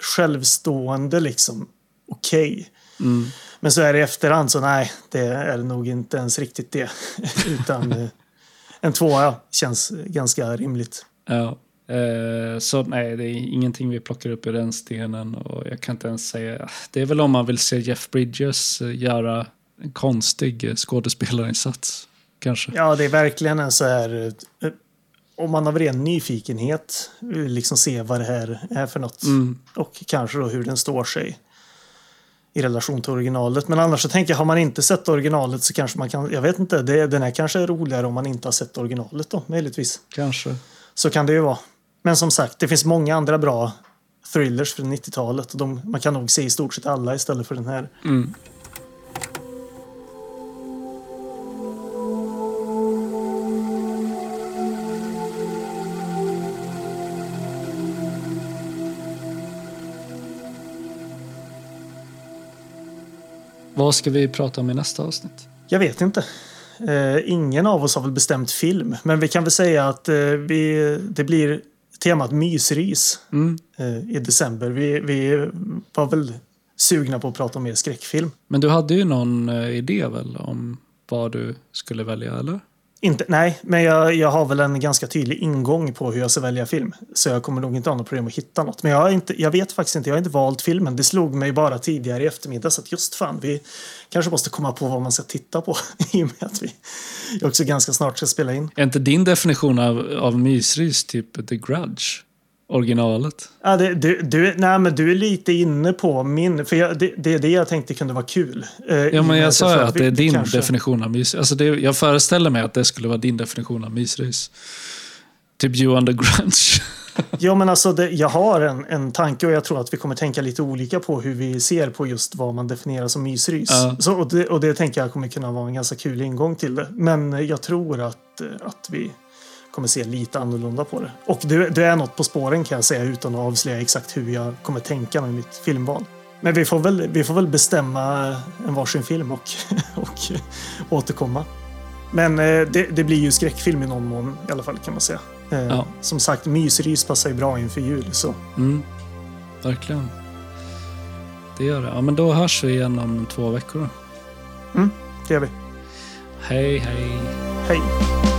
självstående liksom okej. Mm. Men så är det i efterhand så nej, det är nog inte ens riktigt det. Utan eh, en tvåa känns ganska rimligt. Ja. Eh, så nej, det är ingenting vi plockar upp i den stenen. Och jag kan inte ens säga... Det är väl om man vill se Jeff Bridges eh, göra en konstig eh, skådespelarinsats. Kanske. Ja, det är verkligen en så här... eh, Om man av ren nyfikenhet liksom se vad det här är för något. Mm. Och kanske då hur den står sig i relation till originalet. Men annars så tänker jag, har man inte sett originalet så kanske man kan... Jag vet inte, det, den här kanske är roligare om man inte har sett originalet då, möjligtvis. Kanske. Så kan det ju vara. Men som sagt, det finns många andra bra thrillers från 90-talet. Och man kan nog se i stort sett alla istället för den här. Mm. Vad ska vi prata om i nästa avsnitt? Jag vet inte. Eh, ingen av oss har väl bestämt film. Men vi kan väl säga att eh, vi, det blir temat mysris Mm. eh, i december. Vi, vi var väl sugna på att prata om mer skräckfilm. Men du hade ju någon eh, idé väl om vad du skulle välja, eller? Inte, nej, men jag, jag har väl en ganska tydlig ingång på hur jag ska välja film. Så jag kommer nog inte ha något problem att hitta något. Men jag, har inte, jag vet faktiskt inte, jag har inte valt filmen. Det slog mig bara tidigare i eftermiddag så att just fan, vi kanske måste komma på vad man ska titta på. I och med att vi också ganska snart ska spela in. Är inte din definition av, av mysrys typ The Grudge? Originalet? Ja, det, du, du, nej, men du är lite inne på min, för jag, det, det är det jag tänkte kunde vara kul. Eh, Ja, men jag sa ju att det är din kanske- definition av mysrys. Alltså det, jag föreställer mig att det skulle vara din definition av mysrys. Typ You the Grudge. Ja, men alltså det, jag har en, en tanke och jag tror att vi kommer tänka lite olika på hur vi ser på just vad man definierar som mysrys. Ja. Så, och, det, och det tänker jag kommer kunna vara en ganska kul ingång till det. Men jag tror att, att vi kommer se lite annorlunda på det. Och du, du är något på spåren kan jag säga utan att avslöja exakt hur jag kommer tänka med mitt filmval. Men vi får väl, vi får väl bestämma en varsin film och, och återkomma. Men eh, det, det, blir ju skräckfilm i någon mån i alla fall kan man säga. Eh, ja. Som sagt, mysrys passar ju bra inför jul. Så. Mm, verkligen. Det gör det. Ja, men då hörs vi igen om två veckor. Mm, det gör vi. Hej, hej. Hej.